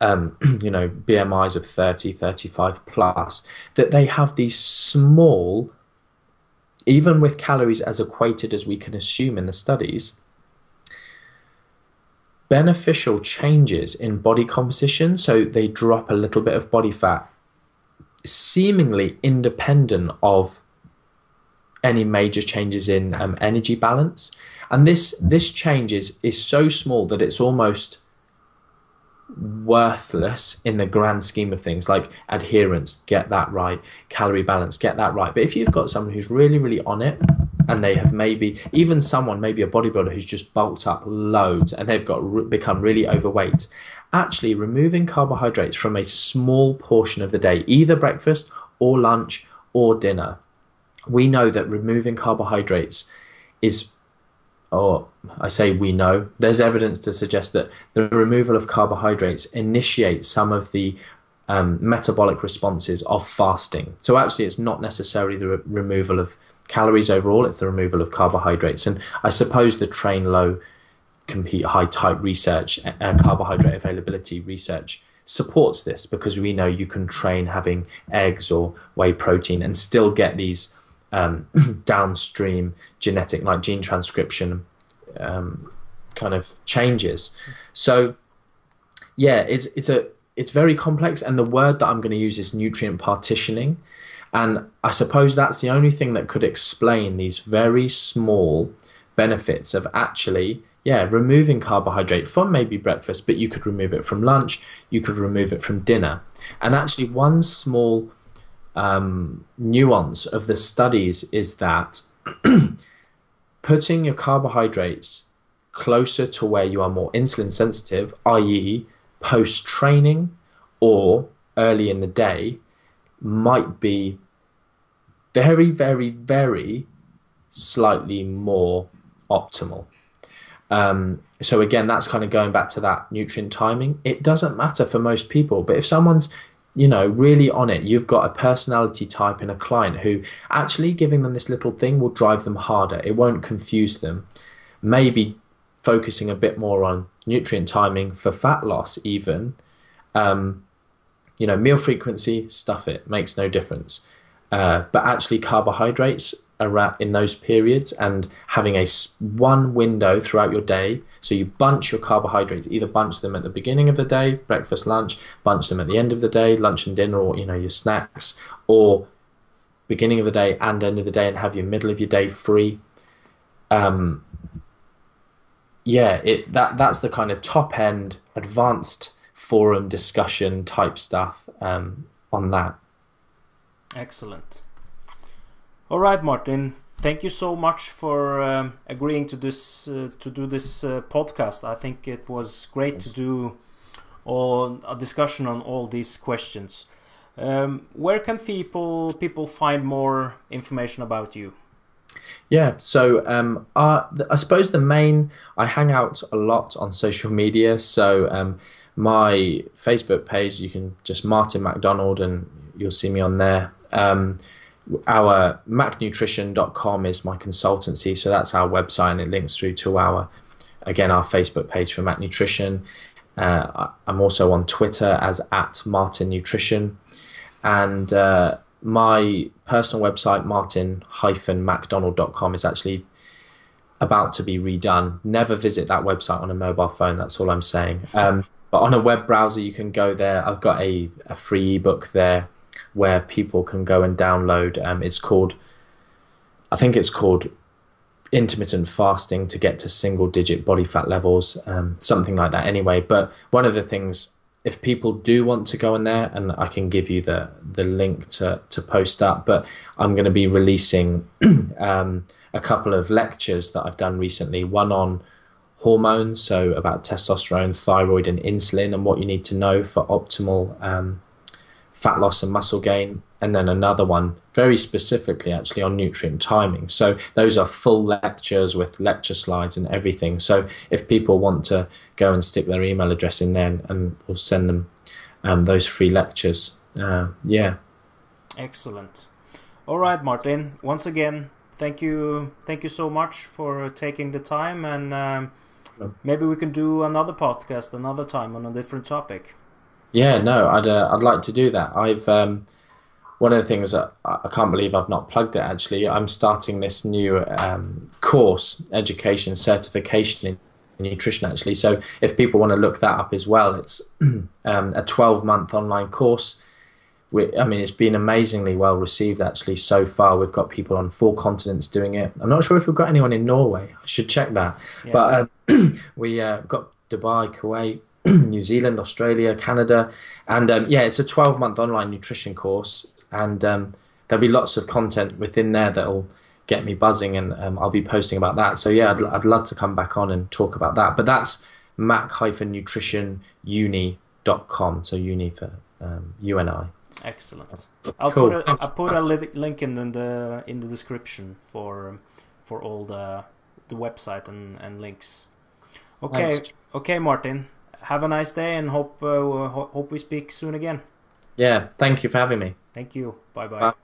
um, you know, BMIs of 30, 35 plus, that they have these small, even with calories as equated as we can assume in the studies, beneficial changes in body composition. So they drop a little bit of body fat, seemingly independent of any major changes in um, energy balance. And this this change is, is so small that it's almost worthless in the grand scheme of things. Like adherence get that right. Calorie balance get that right. But if you've got someone who's really really on it and they have maybe even someone maybe a bodybuilder who's just bulked up loads and they've got become really overweight actually removing carbohydrates from a small portion of the day either breakfast or lunch or dinner. We know that removing carbohydrates is or I say we know, there's evidence to suggest that the removal of carbohydrates initiates some of the um, metabolic responses of fasting. So actually, it's not necessarily the re- removal of calories overall; it's the removal of carbohydrates. And I suppose the train low, compete high type research, uh, carbohydrate availability research supports this because we know you can train having eggs or whey protein and still get these um, downstream genetic, like gene transcription, um, kind of changes. So, yeah, it's it's a it's very complex, and the word that I'm going to use is nutrient partitioning, and I suppose that's the only thing that could explain these very small benefits of actually yeah, removing carbohydrate from maybe breakfast, but you could remove it from lunch, you could remove it from dinner. And actually, one small um, nuance of the studies is that putting your carbohydrates closer to where you are more insulin sensitive, i.e., post training or early in the day, might be very, very, very slightly more optimal. Um, so again, that's kind of going back to that nutrient timing. It doesn't matter for most people, but if someone's you know, really on it. You've got a personality type in a client who actually giving them this little thing will drive them harder. It won't confuse them. Maybe focusing a bit more on nutrient timing for fat loss, even. Um, you know, meal frequency, stuff it, makes no difference. Uh, but actually, carbohydrates around in those periods and having a one window throughout your day. So you bunch your carbohydrates either bunch them at the beginning of the day breakfast lunch bunch them at the end of the day lunch and dinner or you know your snacks or beginning of the day and end of the day and have your middle of your day free. Um yeah it that that's the kind of top end advanced forum discussion type stuff um on that excellent all right, Martin. Thank you so much for um, agreeing to this uh, to do this uh, podcast. I think it was great to do all a discussion on all these questions. Um, where can people people find more information about you? Yeah, so um, uh, I suppose the main I hang out a lot on social media. So um, my Facebook page, you can just Martin MacDonald, and you'll see me on there. Um, our macnutrition.com is my consultancy so that's our website and it links through to our again our facebook page for mac nutrition uh, i'm also on twitter as at martin nutrition and uh, my personal website martin-macdonald.com is actually about to be redone. Never visit that website on a mobile phone that's all i'm saying. Um, but on a web browser you can go there. I've got a, a free ebook there where people can go and download. Um, it's called, I think it's called intermittent fasting to get to single digit body fat levels, um, something like that anyway. But one of the things, if people do want to go in there, and I can give you the, the link to, to post up, but I'm going to be releasing um, a couple of lectures that I've done recently, one on hormones, so about testosterone, thyroid, and insulin, and what you need to know for optimal um, fat loss and muscle gain, and then another one very specifically actually on nutrient timing. So those are full lectures with lecture slides and everything. So if people want to go and stick their email address in there, and, and we'll send them um, those free lectures. Uh, yeah. Excellent. All right, Martin. Once again, thank you, thank you so much for taking the time, and um, maybe we can do another podcast another time on a different topic. Yeah, no, I'd uh, I'd like to do that. I've um, one of the things that I can't believe I've not plugged it actually. I'm starting this new um, course, education certification in nutrition actually. So if people want to look that up as well, it's um, a 12 month online course. We, I mean, it's been amazingly well received actually so far. We've got people on four continents doing it. I'm not sure if we've got anyone in Norway. I should check that. Yeah. But um, we uh, got Dubai, Kuwait, New Zealand, Australia, Canada, and um, yeah, it's a 12 month online nutrition course and um, there'll be lots of content within there that'll get me buzzing, and um, I'll be posting about that. So yeah, I'd, I'd love to come back on and talk about that. But that's mac-nutritionuni.com. So uni for um, UNI. Excellent. I'll cool. put a, I'll put a link in the in the description for for all the the website and, and links. Okay, Thanks. okay, Martin. Have a nice day, and hope uh, hope we speak soon again. Yeah, thank you for having me. Thank you. Bye bye.